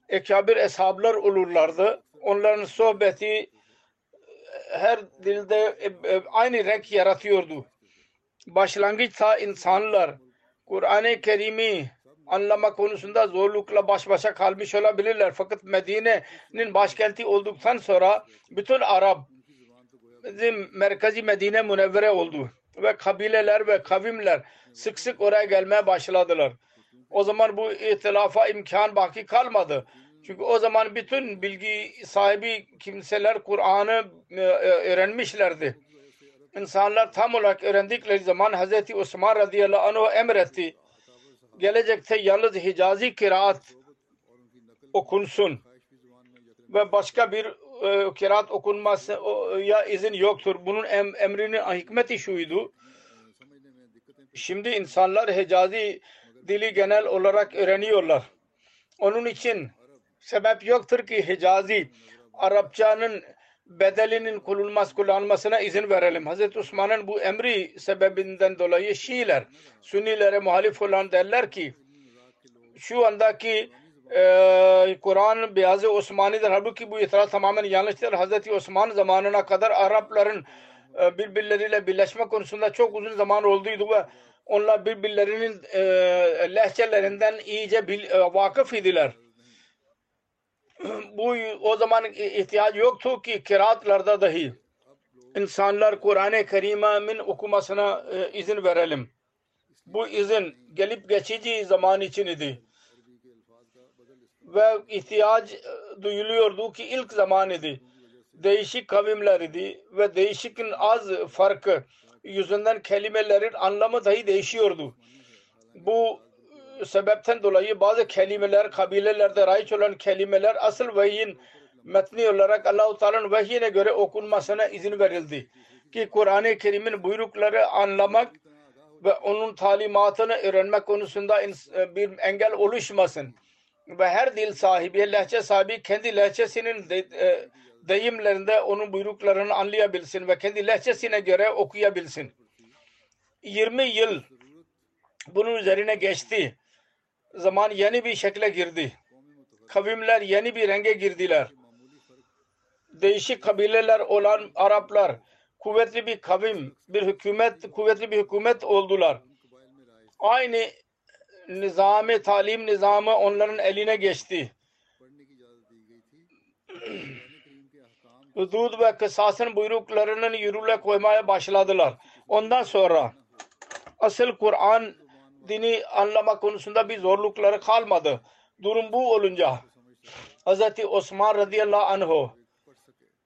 Ekabir eshablar olurlardı. Onların sohbeti e, her dilde e, e, aynı renk yaratıyordu. Başlangıçta insanlar Kur'an-ı Kerim'i anlama konusunda zorlukla baş başa kalmış olabilirler. Fakat Medine'nin başkenti olduktan sonra bütün Arap merkezi Medine münevvere oldu. Ve kabileler ve kavimler sık sık oraya gelmeye başladılar. O zaman bu ihtilafa imkan baki kalmadı. Çünkü o zaman bütün bilgi sahibi kimseler Kur'an'ı e, e, öğrenmişlerdi. İnsanlar tam olarak öğrendikleri zaman Hz. Osman radıyallahu anh emretti. Gelecekte yalnız Hicazi kiraat okunsun ve başka bir e, kiraat okunması ya izin yoktur. Bunun em, emrinin hikmeti şuydu. Şimdi insanlar Hicazi dili genel olarak öğreniyorlar. Onun için sebep yoktur ki Hicazi Arapçanın bedelinin kullanılması, kullanılmasına izin verelim. Hazreti Osman'ın bu emri sebebinden dolayı Şiiler, Sünnilere muhalif olan derler ki şu andaki e, Kur'an Beyazı Osmani'dir. Halbuki bu itiraz tamamen yanlıştır. Hazreti Osman zamanına kadar Arapların e, birbirleriyle birleşme konusunda çok uzun zaman olduydu ve onlar birbirlerinin e, lehçelerinden iyice bil, e, vakıf idiler. Bu o zaman ihtiyaç yoktu ki kiraatlarda dahi insanlar Kur'an-ı Kerim'in okumasına e, izin verelim. Bu izin gelip geçici zaman için idi. Ve ihtiyaç e, duyuluyordu ki ilk zaman idi. Değişik kavimler idi ve değişikin az farkı yüzünden kelimelerin anlamı dahi değişiyordu. Bu sebepten dolayı bazı kelimeler kabilelerde raiç olan kelimeler asıl vahyin metni olarak Allah-u Teala'nın vahyine göre okunmasına izin verildi. Ki Kur'an-ı Kerim'in buyrukları anlamak ve onun talimatını öğrenmek konusunda ins- bir engel oluşmasın. Ve her dil sahibi, lehçe sahibi kendi lehçesinin de, e, deyimlerinde onun buyruklarını anlayabilsin ve kendi lehçesine göre okuyabilsin. 20 yıl bunun üzerine geçti. Zaman yeni bir şekle girdi. Kavimler yeni bir renge girdiler. Değişik kabileler olan Araplar kuvvetli bir kavim, bir hükümet, kuvvetli bir hükümet oldular. Aynı nizami, talim nizamı onların eline geçti. Hudud ve kısasın buyruklarının yürürlüğe koymaya başladılar. Ondan sonra asıl Kur'an dini anlama konusunda bir zorlukları kalmadı. Durum bu olunca Hz. Osman radıyallahu anh'u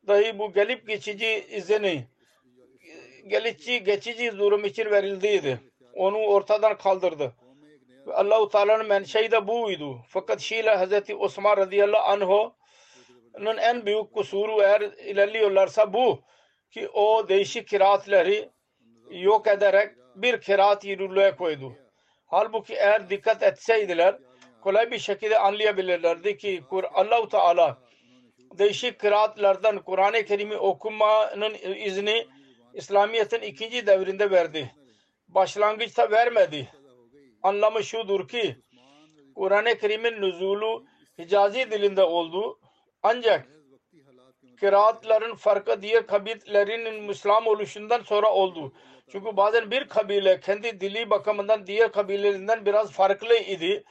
dahi bu gelip geçici izini geçici, geçici durum için verildiydi. Onu ortadan kaldırdı. Allah-u Teala'nın menşei de buydu. Fakat Şiiler Hz. Osman radıyallahu anh'un en büyük kusuru eğer ilerliyorlarsa bu ki o değişik kiraatleri yok ederek bir kiraat yürürlüğe koydu. Halbuki eğer dikkat etseydiler kolay bir şekilde anlayabilirlerdi ki Allah-u Teala değişik kıraatlardan Kur'an-ı Kerim'i okumanın izni İslamiyet'in ikinci devrinde verdi. Başlangıçta vermedi. Anlamı şudur ki Kur'an-ı Kerim'in nüzulu Hicazi dilinde oldu. Ancak kıraatların farkı diğer kabilelerin Müslüman oluşundan sonra oldu. Çünkü bazen bir kabile kendi dili bakımından diğer kabilelerinden biraz farklı idi.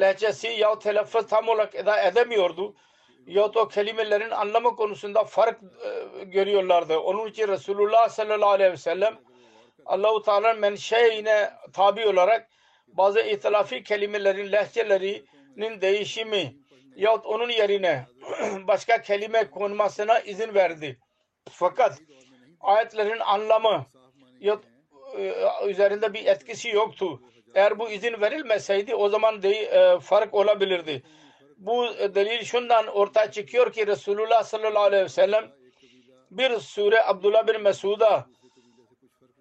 Lehçesi ya telaffuz tam olarak eda edemiyordu. Ya da kelimelerin anlamı konusunda fark e, görüyorlardı. Onun için Resulullah sallallahu aleyhi ve sellem Allah-u Teala'nın menşeine tabi olarak bazı ihtilafi kelimelerin lehçelerinin değişimi yahut onun yerine (clears throat) başka kelime konmasına izin verdi. Fakat ayetlerin anlamı üzerinde bir etkisi yoktu. Eğer bu izin verilmeseydi o zaman de, e, fark olabilirdi. Bu e, delil şundan ortaya çıkıyor ki Resulullah sallallahu aleyhi ve sellem bir sure Abdullah bin Mesud'a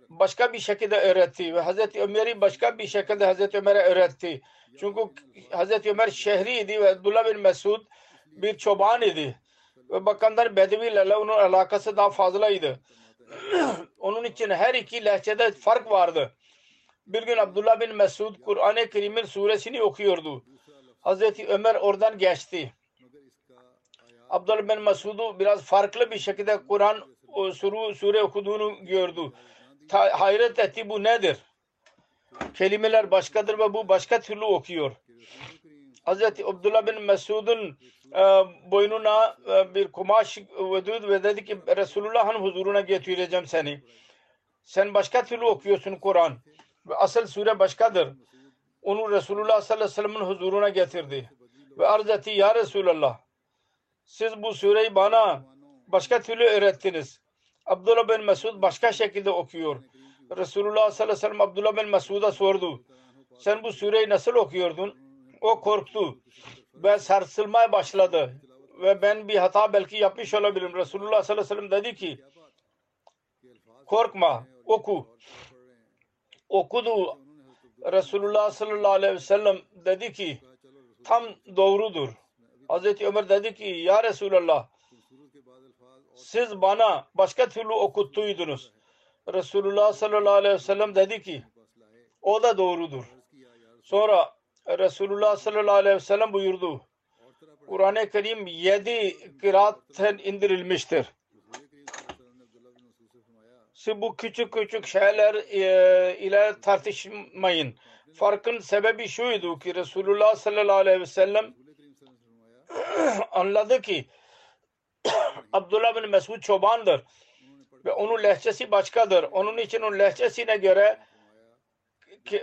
başka bir şekilde öğretti ve Hazreti Ömer'i başka bir şekilde Hazreti Ömer'e öğretti. Çünkü Hazreti Ömer şehriydi ve Abdullah bin Mesud bir çoban idi. Ve bakanlar Bedevilerle onun alakası daha fazlaydı. (clears throat) onun için her iki lehçede fark vardı. Bir gün Abdullah bin Mesud Kur'an-ı Kerim'in suresini okuyordu. Hazreti Ömer oradan geçti. Abdullah bin Mesud'u biraz farklı bir şekilde Kur'an sure, okuduğunu gördü. Ta, hayret etti bu nedir? Kelimeler başkadır ve bu başka türlü okuyor. Hazreti Abdullah bin Mesud'un e, boynuna e, bir kumaş vedud ve dedi ki Resulullah'ın huzuruna getireceğim seni. Sen başka türlü okuyorsun Kur'an. Ve asıl sure başkadır. Onu Resulullah sallallahu aleyhi ve sellem'in huzuruna getirdi. Ve arz etti ya Resulallah siz bu sureyi bana başka türlü öğrettiniz. Abdullah bin Mesud başka şekilde okuyor. Resulullah sallallahu aleyhi ve sellem Abdullah bin Mesud'a sordu. Sen bu sureyi nasıl okuyordun? O korktu ve sarsılmaya başladı. Ve ben bir hata belki yapmış olabilirim. Resulullah sallallahu aleyhi ve sellem dedi ki korkma oku. Okudu. Resulullah sallallahu aleyhi ve sellem dedi ki tam doğrudur. Hazreti Ömer dedi ki ya Resulallah siz bana başka türlü okuttuydunuz. Resulullah sallallahu aleyhi ve sellem dedi ki o da doğrudur. Sonra Resulullah sallallahu aleyhi ve sellem buyurdu. Kur'an-ı Kerim yedi kıraatten indirilmiştir. Siz bu küçük küçük şeyler e, ile tartışmayın. Farkın sebebi şuydu ki Resulullah sallallahu aleyhi ve sellem anladı ki (coughs) Abdullah bin Mesud çobandır ve onun lehçesi başkadır. Onun için onun lehçesine göre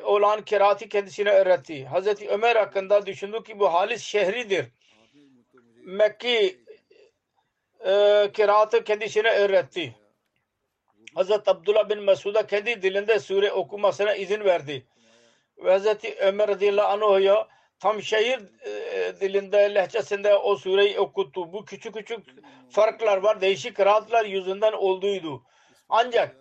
olan kiraati kendisine öğretti. Hazreti Ömer hakkında düşündü ki bu halis şehridir. Mekki e, kiraatı kendisine öğretti. Hazreti Abdullah bin Mesud'a kendi dilinde sure okumasına izin verdi. Ve Hazreti Ömer radıyallahu anh'a tam şehir e, dilinde, lehçesinde o sureyi okuttu. Bu küçük küçük farklar var. Değişik kıraatlar yüzünden olduğuydu. Ancak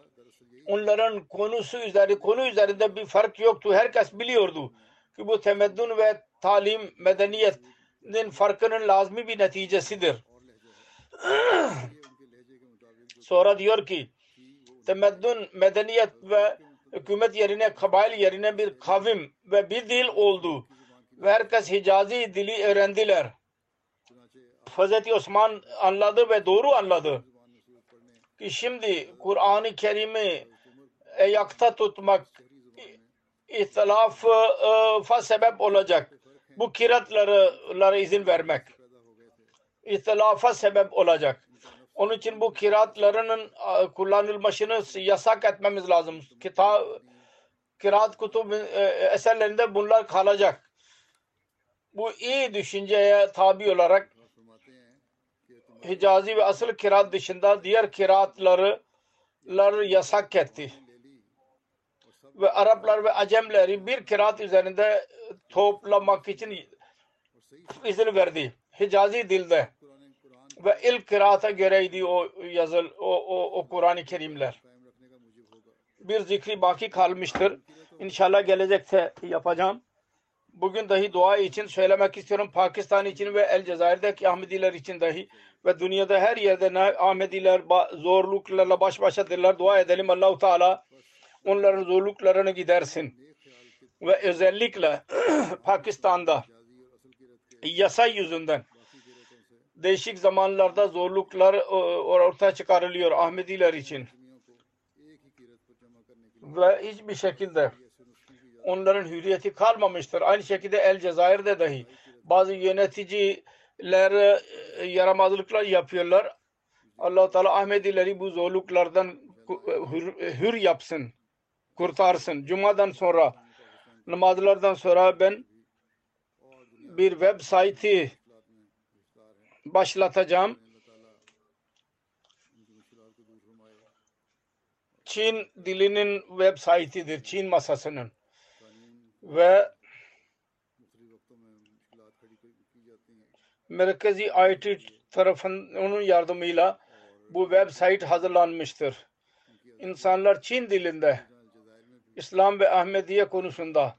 onların konusu üzerinde, konu üzerinde bir fark yoktu. Herkes biliyordu ki bu temeddün ve talim, medeniyetin farkının lazmi bir neticesidir. (clears throat) Sonra diyor ki temeddün, medeniyet ve hükümet yerine, kabail yerine bir kavim ve bir dil oldu ve herkes Hicazi dili öğrendiler. Hazreti Osman anladı ve doğru anladı ki şimdi Kur'an-ı Kerim'i ayakta tutmak ihtilafa sebep olacak. Bu kiratlara izin vermek ihtilafa sebep olacak. Onun için bu kiratlarının kullanılmasını yasak etmemiz lazım. Kitap, kiraat kutub eserlerinde bunlar kalacak bu iyi düşünceye tabi olarak Hicazi ve asıl kiraat dışında diğer kiraatları yasak etti. Ve Araplar ve Acemleri bir kiraat üzerinde toplamak için izin verdi. Hicazi dilde. Ve ilk kiraata göreydi o yazıl, o, o, o Kur'an-ı Kerimler. Bir zikri baki kalmıştır. İnşallah gelecekte yapacağım bugün dahi dua için söylemek istiyorum. Pakistan için ve El Cezayir'deki Ahmediler için dahi ve dünyada her yerde Ahmediler zorluklarla baş başadırlar. Dua edelim Allahu Teala onların zorluklarını gidersin. Ve özellikle (clears throat) Pakistan'da yasa yüzünden değişik zamanlarda zorluklar ortaya çıkarılıyor Ahmediler için. Ve hiçbir şekilde onların hürriyeti kalmamıştır. Aynı şekilde El Cezayir'de dahi bazı yöneticiler e, yaramazlıklar yapıyorlar. allah Teala Ahmedileri bu zorluklardan hür, hür yapsın, kurtarsın. Cuma'dan sonra namazlardan sonra ben bir web site'i başlatacağım. Çin dilinin web site'idir. Çin masasının. Ve Merkezi IT tarafından onun yardımıyla bu web site hazırlanmıştır. İnsanlar Çin dilinde İslam ve Ahmediye konusunda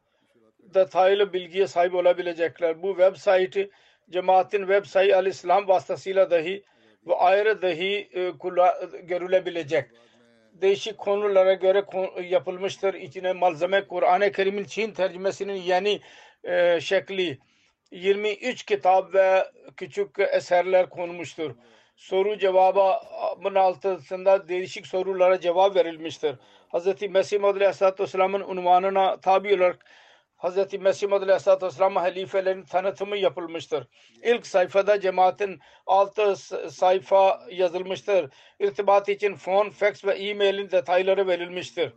detaylı bilgiye sahip olabilecekler. Bu web site'i cemaatin web site al-İslam vasıtasıyla dahi ve ayrı dahi e, görülebilecek. Değişik konulara göre yapılmıştır. İçine malzeme Kur'an-ı Kerim'in Çin tercümesinin yeni e, şekli 23 kitap ve küçük eserler konmuştur. Soru cevabın altında değişik sorulara cevap verilmiştir. Hz. Mesih Maud Aleyhisselatü Vesselam'ın unvanına tabi olarak Hz. Mesih Maud Aleyhisselatü Vesselam halifelerin tanıtımı yapılmıştır. İlk sayfada cemaatin altı sayfa yazılmıştır. İrtibat için fon, fax ve e-mailin detayları verilmiştir.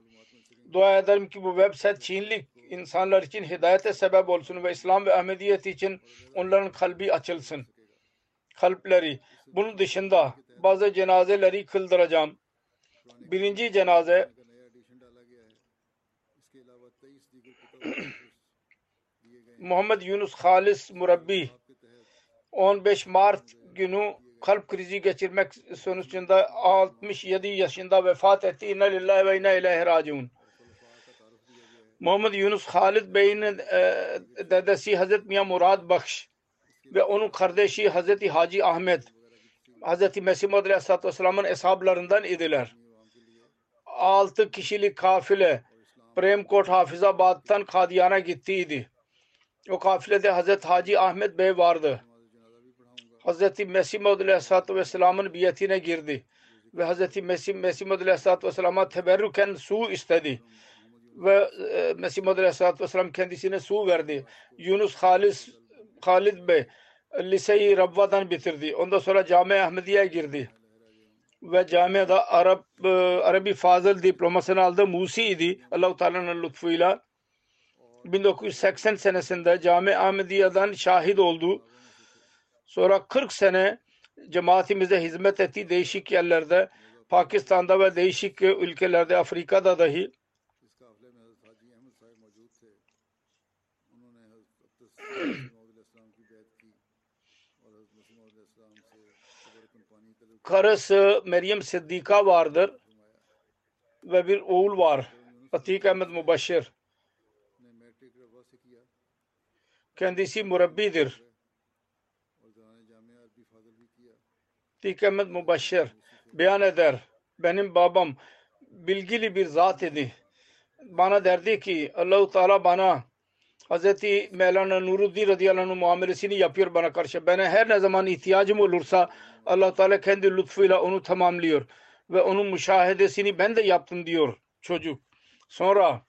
Dua ederim ki bu web site Çinli insanlar için hidayete sebep olsun ve İslam ve Ahmediyet için onların kalbi açılsın. Kalpleri. Bunun dışında bazı cenazeleri kıldıracağım. Birinci cenaze Muhammed Yunus Halis Murabbi 15 Mart günü kalp krizi geçirmek sonucunda 67 yaşında vefat etti. İnna lillahi ve inna ileyhi raciun. Muhammed Yunus Halid Bey'in e, dedesi Hazreti Miyan Murad Bakş ve onun kardeşi Hazreti Hacı Ahmet Hazreti Mesih Maud Aleyhisselatü Vesselam'ın eshablarından idiler. Altı kişilik kafile Premkot Hafizabad'dan Kadiyan'a gittiydi. O kafilede Hazreti Hacı Ahmet Bey vardı. Hazreti Mesih Maud Aleyhisselatü Vesselam'ın biyetine girdi. Ve Hazreti Mesih, Mesih Maud Aleyhisselatü Vesselam'a teberrüken su istedi ve e, Mesih Muhammed Aleyhisselatü Vesselam kendisine su verdi. Yunus Halis Halid Bey liseyi Rabba'dan bitirdi. Ondan sonra Cami Ahmediye girdi. Ve camiada Arap e, Arabi Fazıl diplomasını aldı. Musi idi. Allah-u Teala'nın lütfuyla 1980 senesinde Cami Ahmediye'den şahit oldu. Sonra 40 sene cemaatimize hizmet etti değişik yerlerde. Pakistan'da ve değişik ülkelerde Afrika'da dahi karısı Meryem Siddika vardır ve bir oğul var. Atik Ahmet Mubaşir. Kendisi murabbidir. Atik Ahmet Mubaşir beyan eder. Benim babam bilgili bir zat idi. Bana derdi ki Allahu Teala bana Hazreti Mevlana Nuruddin radıyallahu anh muamelesini yapıyor bana karşı. Bana her ne zaman ihtiyacım olursa Allah Teala kendi lütfuyla onu tamamlıyor. Ve onun müşahedesini ben de yaptım diyor çocuk. Sonra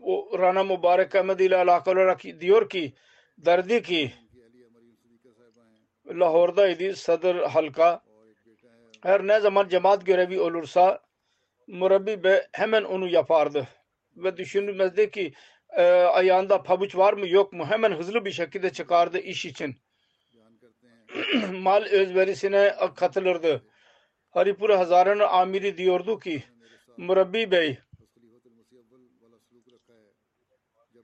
o Rana Mübarek Ahmet ile alakalı olarak diyor ki derdi ki Lahor'daydı sadır halka. Her ne zaman cemaat görevi olursa murabbi be hemen onu yapardı. Ve düşünülmezdi ki e, ayağında pabuç var mı yok mu hemen hızlı bir şekilde çıkardı iş için. (clears throat) Mal özverisine katılırdı. Haripur Hazara'nın amiri diyordu ki Murabbi Bey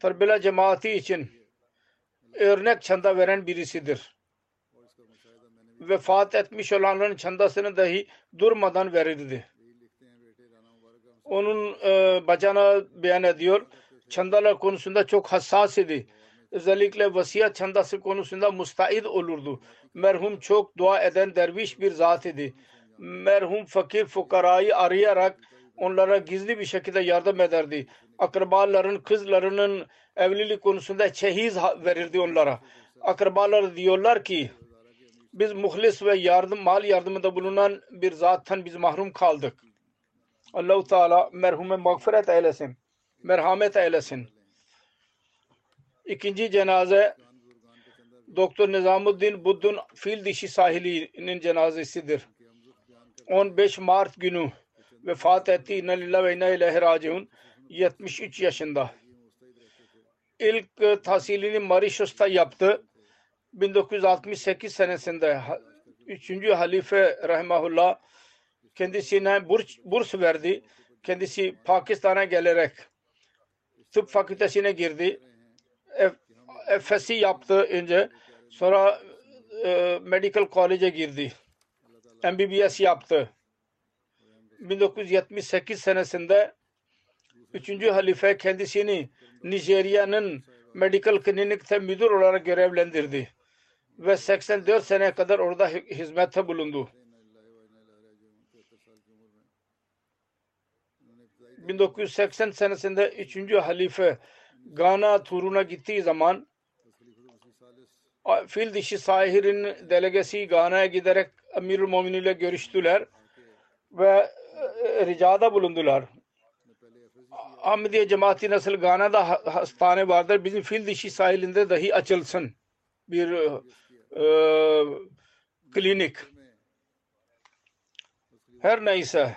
Terbela cemaati için örnek çanda veren birisidir. Vefat etmiş olanların çandasını dahi durmadan verirdi. Onun e, bacana beyan ediyor çandalar konusunda çok hassas idi. Özellikle vasiyet çandası konusunda mustaid olurdu. Merhum çok dua eden derviş bir zat idi. Merhum fakir fukarayı arayarak onlara gizli bir şekilde yardım ederdi. Akrabaların kızlarının evlilik konusunda çeyiz verirdi onlara. Akrabalar diyorlar ki biz muhlis ve yardım mal yardımında bulunan bir zattan biz mahrum kaldık. Allahu Teala merhume mağfiret eylesin merhamet eylesin. İkinci cenaze Doktor Nizamuddin Buddun fil dişi sahilinin cenazesidir. 15 Mart günü vefat etti. İnna lillahi ve inna ileyhi raciun. 73 yaşında. ilk e, tahsilini Mauritius'ta yaptı. 1968 senesinde ha- 3. halife rahimahullah kendisine burs, burs verdi. Kendisi Pakistan'a gelerek tıp fakültesine girdi. Efes'i yaptı önce. Sonra e, Medical College'e girdi. MBBS yaptı. 1978 senesinde 3. halife kendisini Nijerya'nın Medical Clinic'te müdür olarak görevlendirdi. Ve 84 sene kadar orada hi- hizmette bulundu. 1980 senesinde 3. halife Gana turuna gittiği zaman fil dişi Sahir'in delegesi Gana'ya giderek Amirül Mu'minin ile görüştüler ve e, ricada bulundular. Ahmediye cemaati nasıl Gana'da ha- hastane vardır bizim fil dişi sahilinde dahi açılsın bir e, e, klinik. Her neyse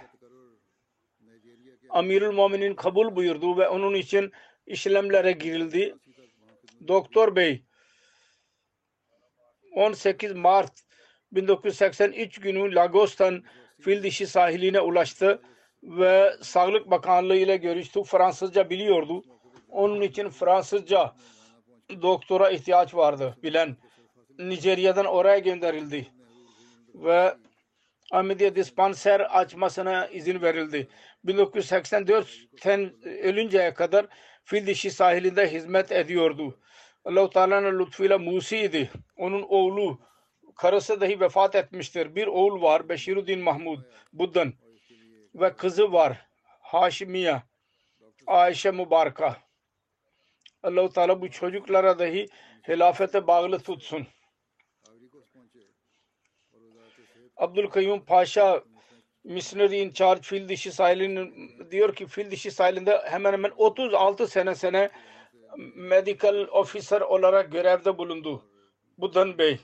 Amirül Mu'minin kabul buyurdu ve onun için işlemlere girildi. Doktor Bey 18 Mart 1983 günü Lagos'tan fil dişi sahiline ulaştı ve Sağlık Bakanlığı ile görüştü. Fransızca biliyordu. Onun için Fransızca doktora ihtiyaç vardı bilen. Nijerya'dan oraya gönderildi. Ve Ahmediye dispanser açmasına izin verildi. 1984'ten ölünceye kadar fil dişi sahilinde hizmet ediyordu. Allah-u Teala'nın lütfuyla Musi'ydi. Onun oğlu, karısı dahi vefat etmiştir. Bir oğul var Beşiruddin Mahmud Buddan ve kızı var Haşimiye Ayşe Mübareka. Allah-u Teala bu çocuklara dahi hilafete bağlı tutsun. Abdülkayyum Paşa Missionary in Charge Fil Dişi sahilinin diyor ki Fil Dişi sahilinde hemen hemen 36 sene sene medical officer olarak görevde bulundu. Budan Bey.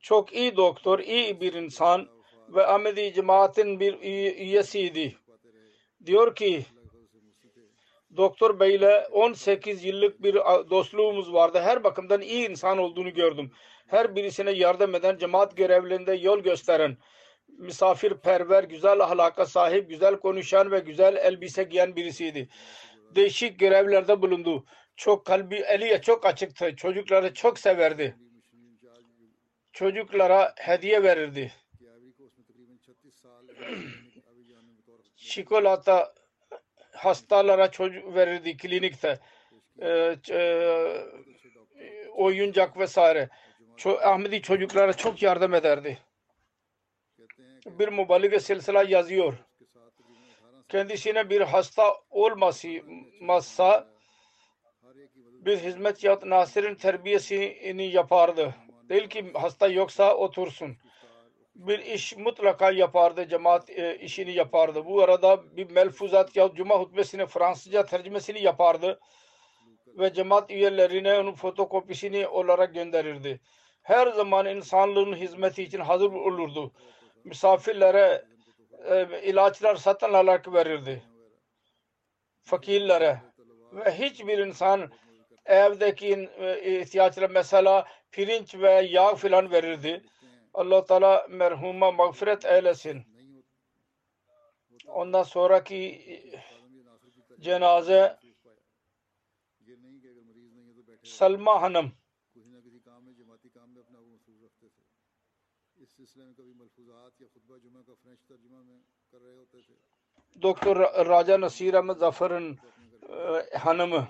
Çok iyi doktor, iyi bir insan ve Ahmedi cemaatin bir üye- üyesiydi. Diyor ki Doktor Bey ile 18 yıllık bir dostluğumuz vardı. Her bakımdan iyi insan olduğunu gördüm. Her birisine yardım eden, cemaat görevlerinde yol gösteren, misafirperver, güzel ahlaka sahip, güzel konuşan ve güzel elbise giyen birisiydi. Değişik görevlerde bulundu. Çok kalbi, eliye çok açıktı. Çocukları çok severdi. Çocuklara hediye verirdi. (clears throat) Çikolata hastalara çocuk verirdi klinikte. Ee, e, oyuncak vesaire. Ço- Ahmedi çocuklara çok yardım ederdi. Bir mübalige silsile yazıyor. Kendisine bir hasta olmazsa bir hizmet yahut nasirin terbiyesini yapardı. Değil ki hasta yoksa otursun. Bir iş mutlaka yapardı, cemaat e, işini yapardı. Bu arada bir melfuzat ya cuma hutbesini Fransızca tercümesini yapardı ve cemaat üyelerine onun fotokopisini olarak gönderirdi. Her zaman insanlığın hizmeti için hazır olurdu. Misafirlere e, ilaçlar satın alarak verirdi. Fakirlere ve hiçbir insan evdeki e, ihtiyaçlara mesela pirinç ve yağ filan verirdi. Allah Teala merhuma mağfiret eylesin. Ondan sonraki cenaze Salma Hanım Doktor Raja Nasir Ahmet Zafer'in e, hanımı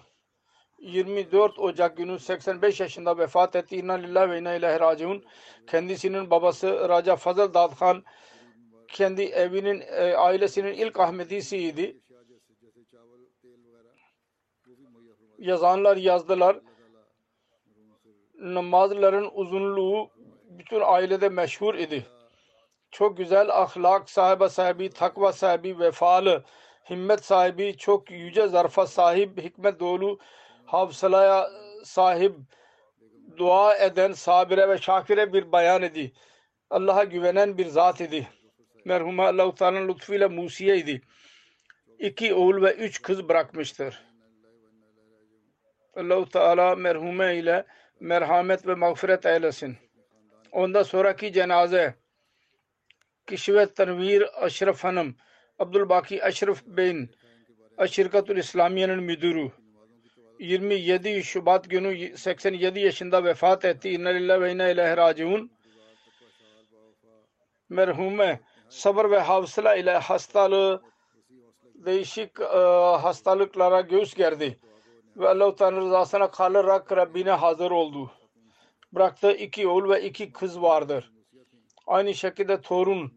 24 Ocak günü 85 yaşında vefat etti. İnna lillahi ve inna ilahi raciun. Kendisinin babası Raja Fazıl Dad Khan kendi evinin e, ailesinin ilk Ahmedisiydi. Yazanlar yazdılar. Namazların uzunluğu bütün ailede meşhur idi. Çok güzel ahlak sahibi sahibi, takva sahibi, vefalı, himmet sahibi, çok yüce zarfa sahip, hikmet dolu, hafsalaya sahip, dua eden, sabire ve şakire bir bayan idi. Allah'a güvenen bir zat idi. Merhuma Allah-u Teala'nın lütfuyla Musiye idi. İki oğul ve üç kız bırakmıştır. Allahu Teala merhume ile merhamet ve mağfiret eylesin. Ondan sonraki cenaze Kişivet Tanvir Aşraf Hanım Abdülbaki Aşraf Bey'in Aşirkatul İslamiye'nin müdürü 27 Şubat günü 87 yaşında vefat etti. İnna lillahi ve inna ileyhi raciun. Merhume sabır ve hafıza ile hastalığı değişik e, hastalıklara göğüs gerdi. Ve Allah-u Teala rızasına kalarak Rabbine hazır oldu. Bıraktığı iki oğul ve iki kız vardır. Aynı şekilde torunları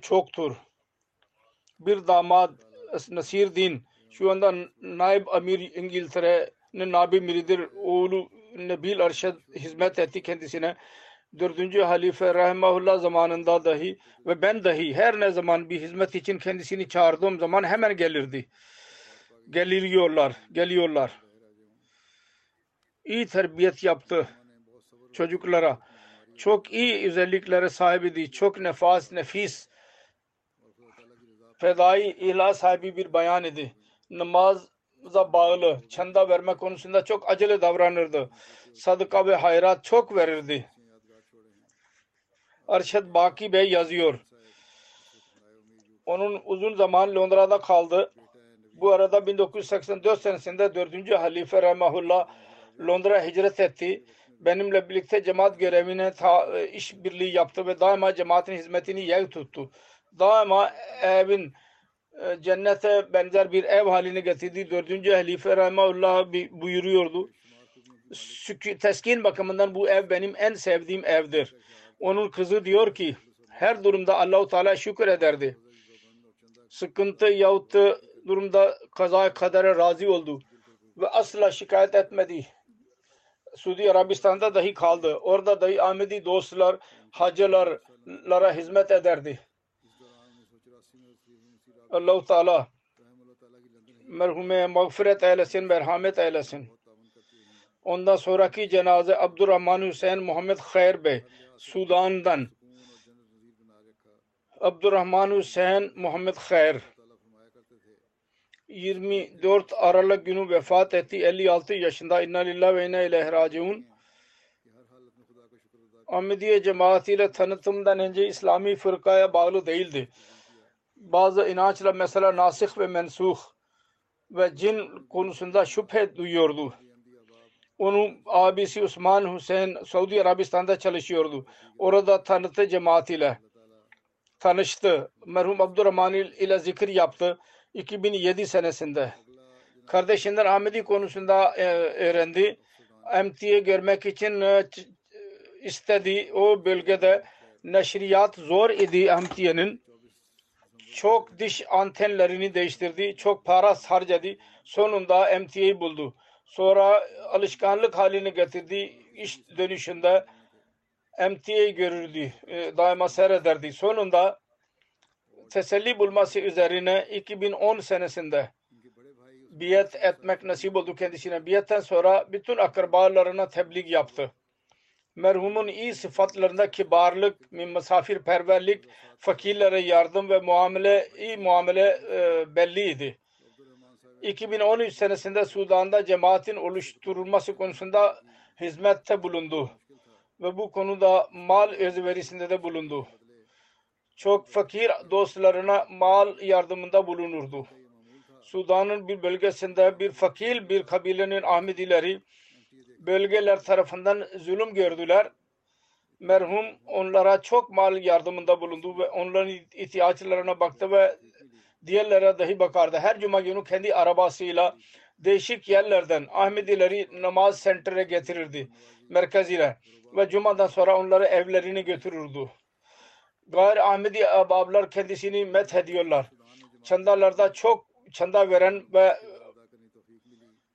çoktur. Bir damat Nasir Din şu anda Naib Amir İngiltere'nin Nabi Miridir oğlu Nebil Arşad hizmet etti kendisine. Dördüncü halife rahimahullah zamanında dahi ve ben dahi her ne zaman bir hizmet için kendisini çağırdığım zaman hemen gelirdi. Geliyorlar, geliyorlar. İyi terbiyet yaptı çocuklara. Çok iyi özelliklere sahibiydi. Çok nefas, nefis, fedai ihlas sahibi bir bayan idi. Namaza bağlı, çanda verme konusunda çok acele davranırdı. Sadaka ve hayrat çok verirdi. Arşad Baki Bey yazıyor. Onun uzun zaman Londra'da kaldı. Bu arada 1984 senesinde 4. Halife Rahimahullah Londra hicret etti. Benimle birlikte cemaat görevine ta, işbirliği yaptı ve daima cemaatin hizmetini yer tuttu. Daima evin e, cennete benzer bir ev haline getirdi. 4. Halife Rahimahullah buyuruyordu. Teskin bakımından bu ev benim en sevdiğim evdir. Onun kızı diyor ki her durumda Allahu Teala şükür ederdi. Sıkıntı yahut durumda kaza kadere razı oldu ve asla şikayet etmedi. Suudi Arabistan'da dahi kaldı. Orada dahi Ahmedi dostlar, hacılarlara hizmet ederdi. Allah-u Teala merhume mağfiret eylesin, merhamet eylesin. Ondan sonraki cenaze Abdurrahman Hüseyin Muhammed Khair Bey Sudan'dan Abdurrahman Hüseyin Muhammed Khair 24 Aralık günü vefat etti. 56 yaşında. İnna lillahi ve inna ileyhi raciun. Ahmediye cemaatiyle tanıtımdan önce İslami fırkaya bağlı değildi. Bazı inançla mesela nasih ve mensuh ve cin konusunda şüphe duyuyordu. Onun abisi Osman Hüseyin Saudi Arabistan'da çalışıyordu. Orada tanıtı cemaatiyle tanıştı. Merhum Abdurrahman ile zikir yaptı. 2007 senesinde. Kardeşinden Ahmedi konusunda e, öğrendi. MTA görmek için e, istedi. O bölgede neşriyat zor idi MTA'nın. Çok diş antenlerini değiştirdi. Çok para harcadı. Sonunda MTA'yı buldu. Sonra alışkanlık halini getirdi. İş dönüşünde MTA'yı görürdü. E, daima seyrederdi. Sonunda teselli bulması üzerine 2010 senesinde biyet etmek nasip oldu kendisine. Biyetten sonra bütün akrabalarına tebliğ yaptı. Merhumun iyi sıfatlarında kibarlık, misafirperverlik, fakirlere yardım ve muamele, iyi muamele e, belliydi. 2013 senesinde Sudan'da cemaatin oluşturulması konusunda hizmette bulundu. Ve bu konuda mal özverisinde de bulundu çok fakir dostlarına mal yardımında bulunurdu. Sudan'ın bir bölgesinde bir fakir bir kabilenin Ahmedileri bölgeler tarafından zulüm gördüler. Merhum onlara çok mal yardımında bulundu ve onların ihtiyaçlarına baktı ve diğerlere dahi bakardı. Her cuma günü kendi arabasıyla değişik yerlerden Ahmedileri namaz sentere getirirdi merkezine ve cumadan sonra onları evlerine götürürdü gayri Ahmedi abablar kendisini met ediyorlar. Çandalarda çok çanda veren ve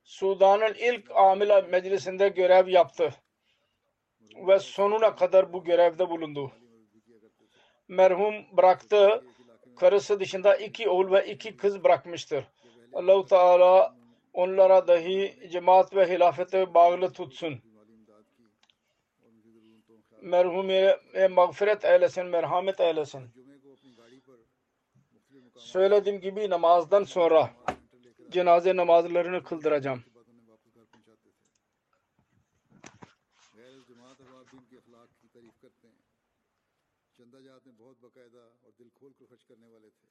Sudan'ın ilk amila meclisinde görev yaptı. Ve sonuna kadar bu görevde bulundu. Merhum bıraktı. Karısı dışında iki oğul ve iki kız bırakmıştır. Allahu Teala onlara dahi cemaat ve hilafete bağlı tutsun merhumiye e, mağfiret eylesin, merhamet eylesin. Söylediğim gibi namazdan sonra cenaze namazlarını kıldıracağım. चंदा जात में बहुत बकायदा और दिल खोल कर खर्च करने वाले थे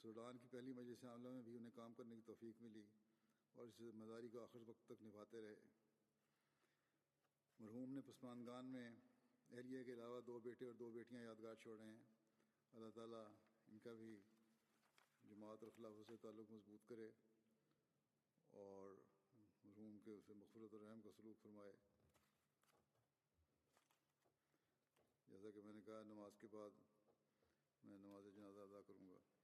सूडान की पहली मजलिस आमला में भी उन्हें काम करने की तोफीक मिली और इस जिम्मेदारी को आखिर वक्त तक निभाते रहे مرحوم نے پسماندگان میں اہلیہ کے علاوہ دو بیٹے اور دو بیٹیاں یادگار چھوڑے ہیں۔ اللہ تعالیٰ ان کا بھی جماعت اور خلاف سے تعلق مضبوط کرے اور مرحوم کے اسے مغفرت الرحم کا سلوک فرمائے۔ جیسا کہ میں نے کہا، نماز کے بعد میں نماز جنازہ ادا کروں گا۔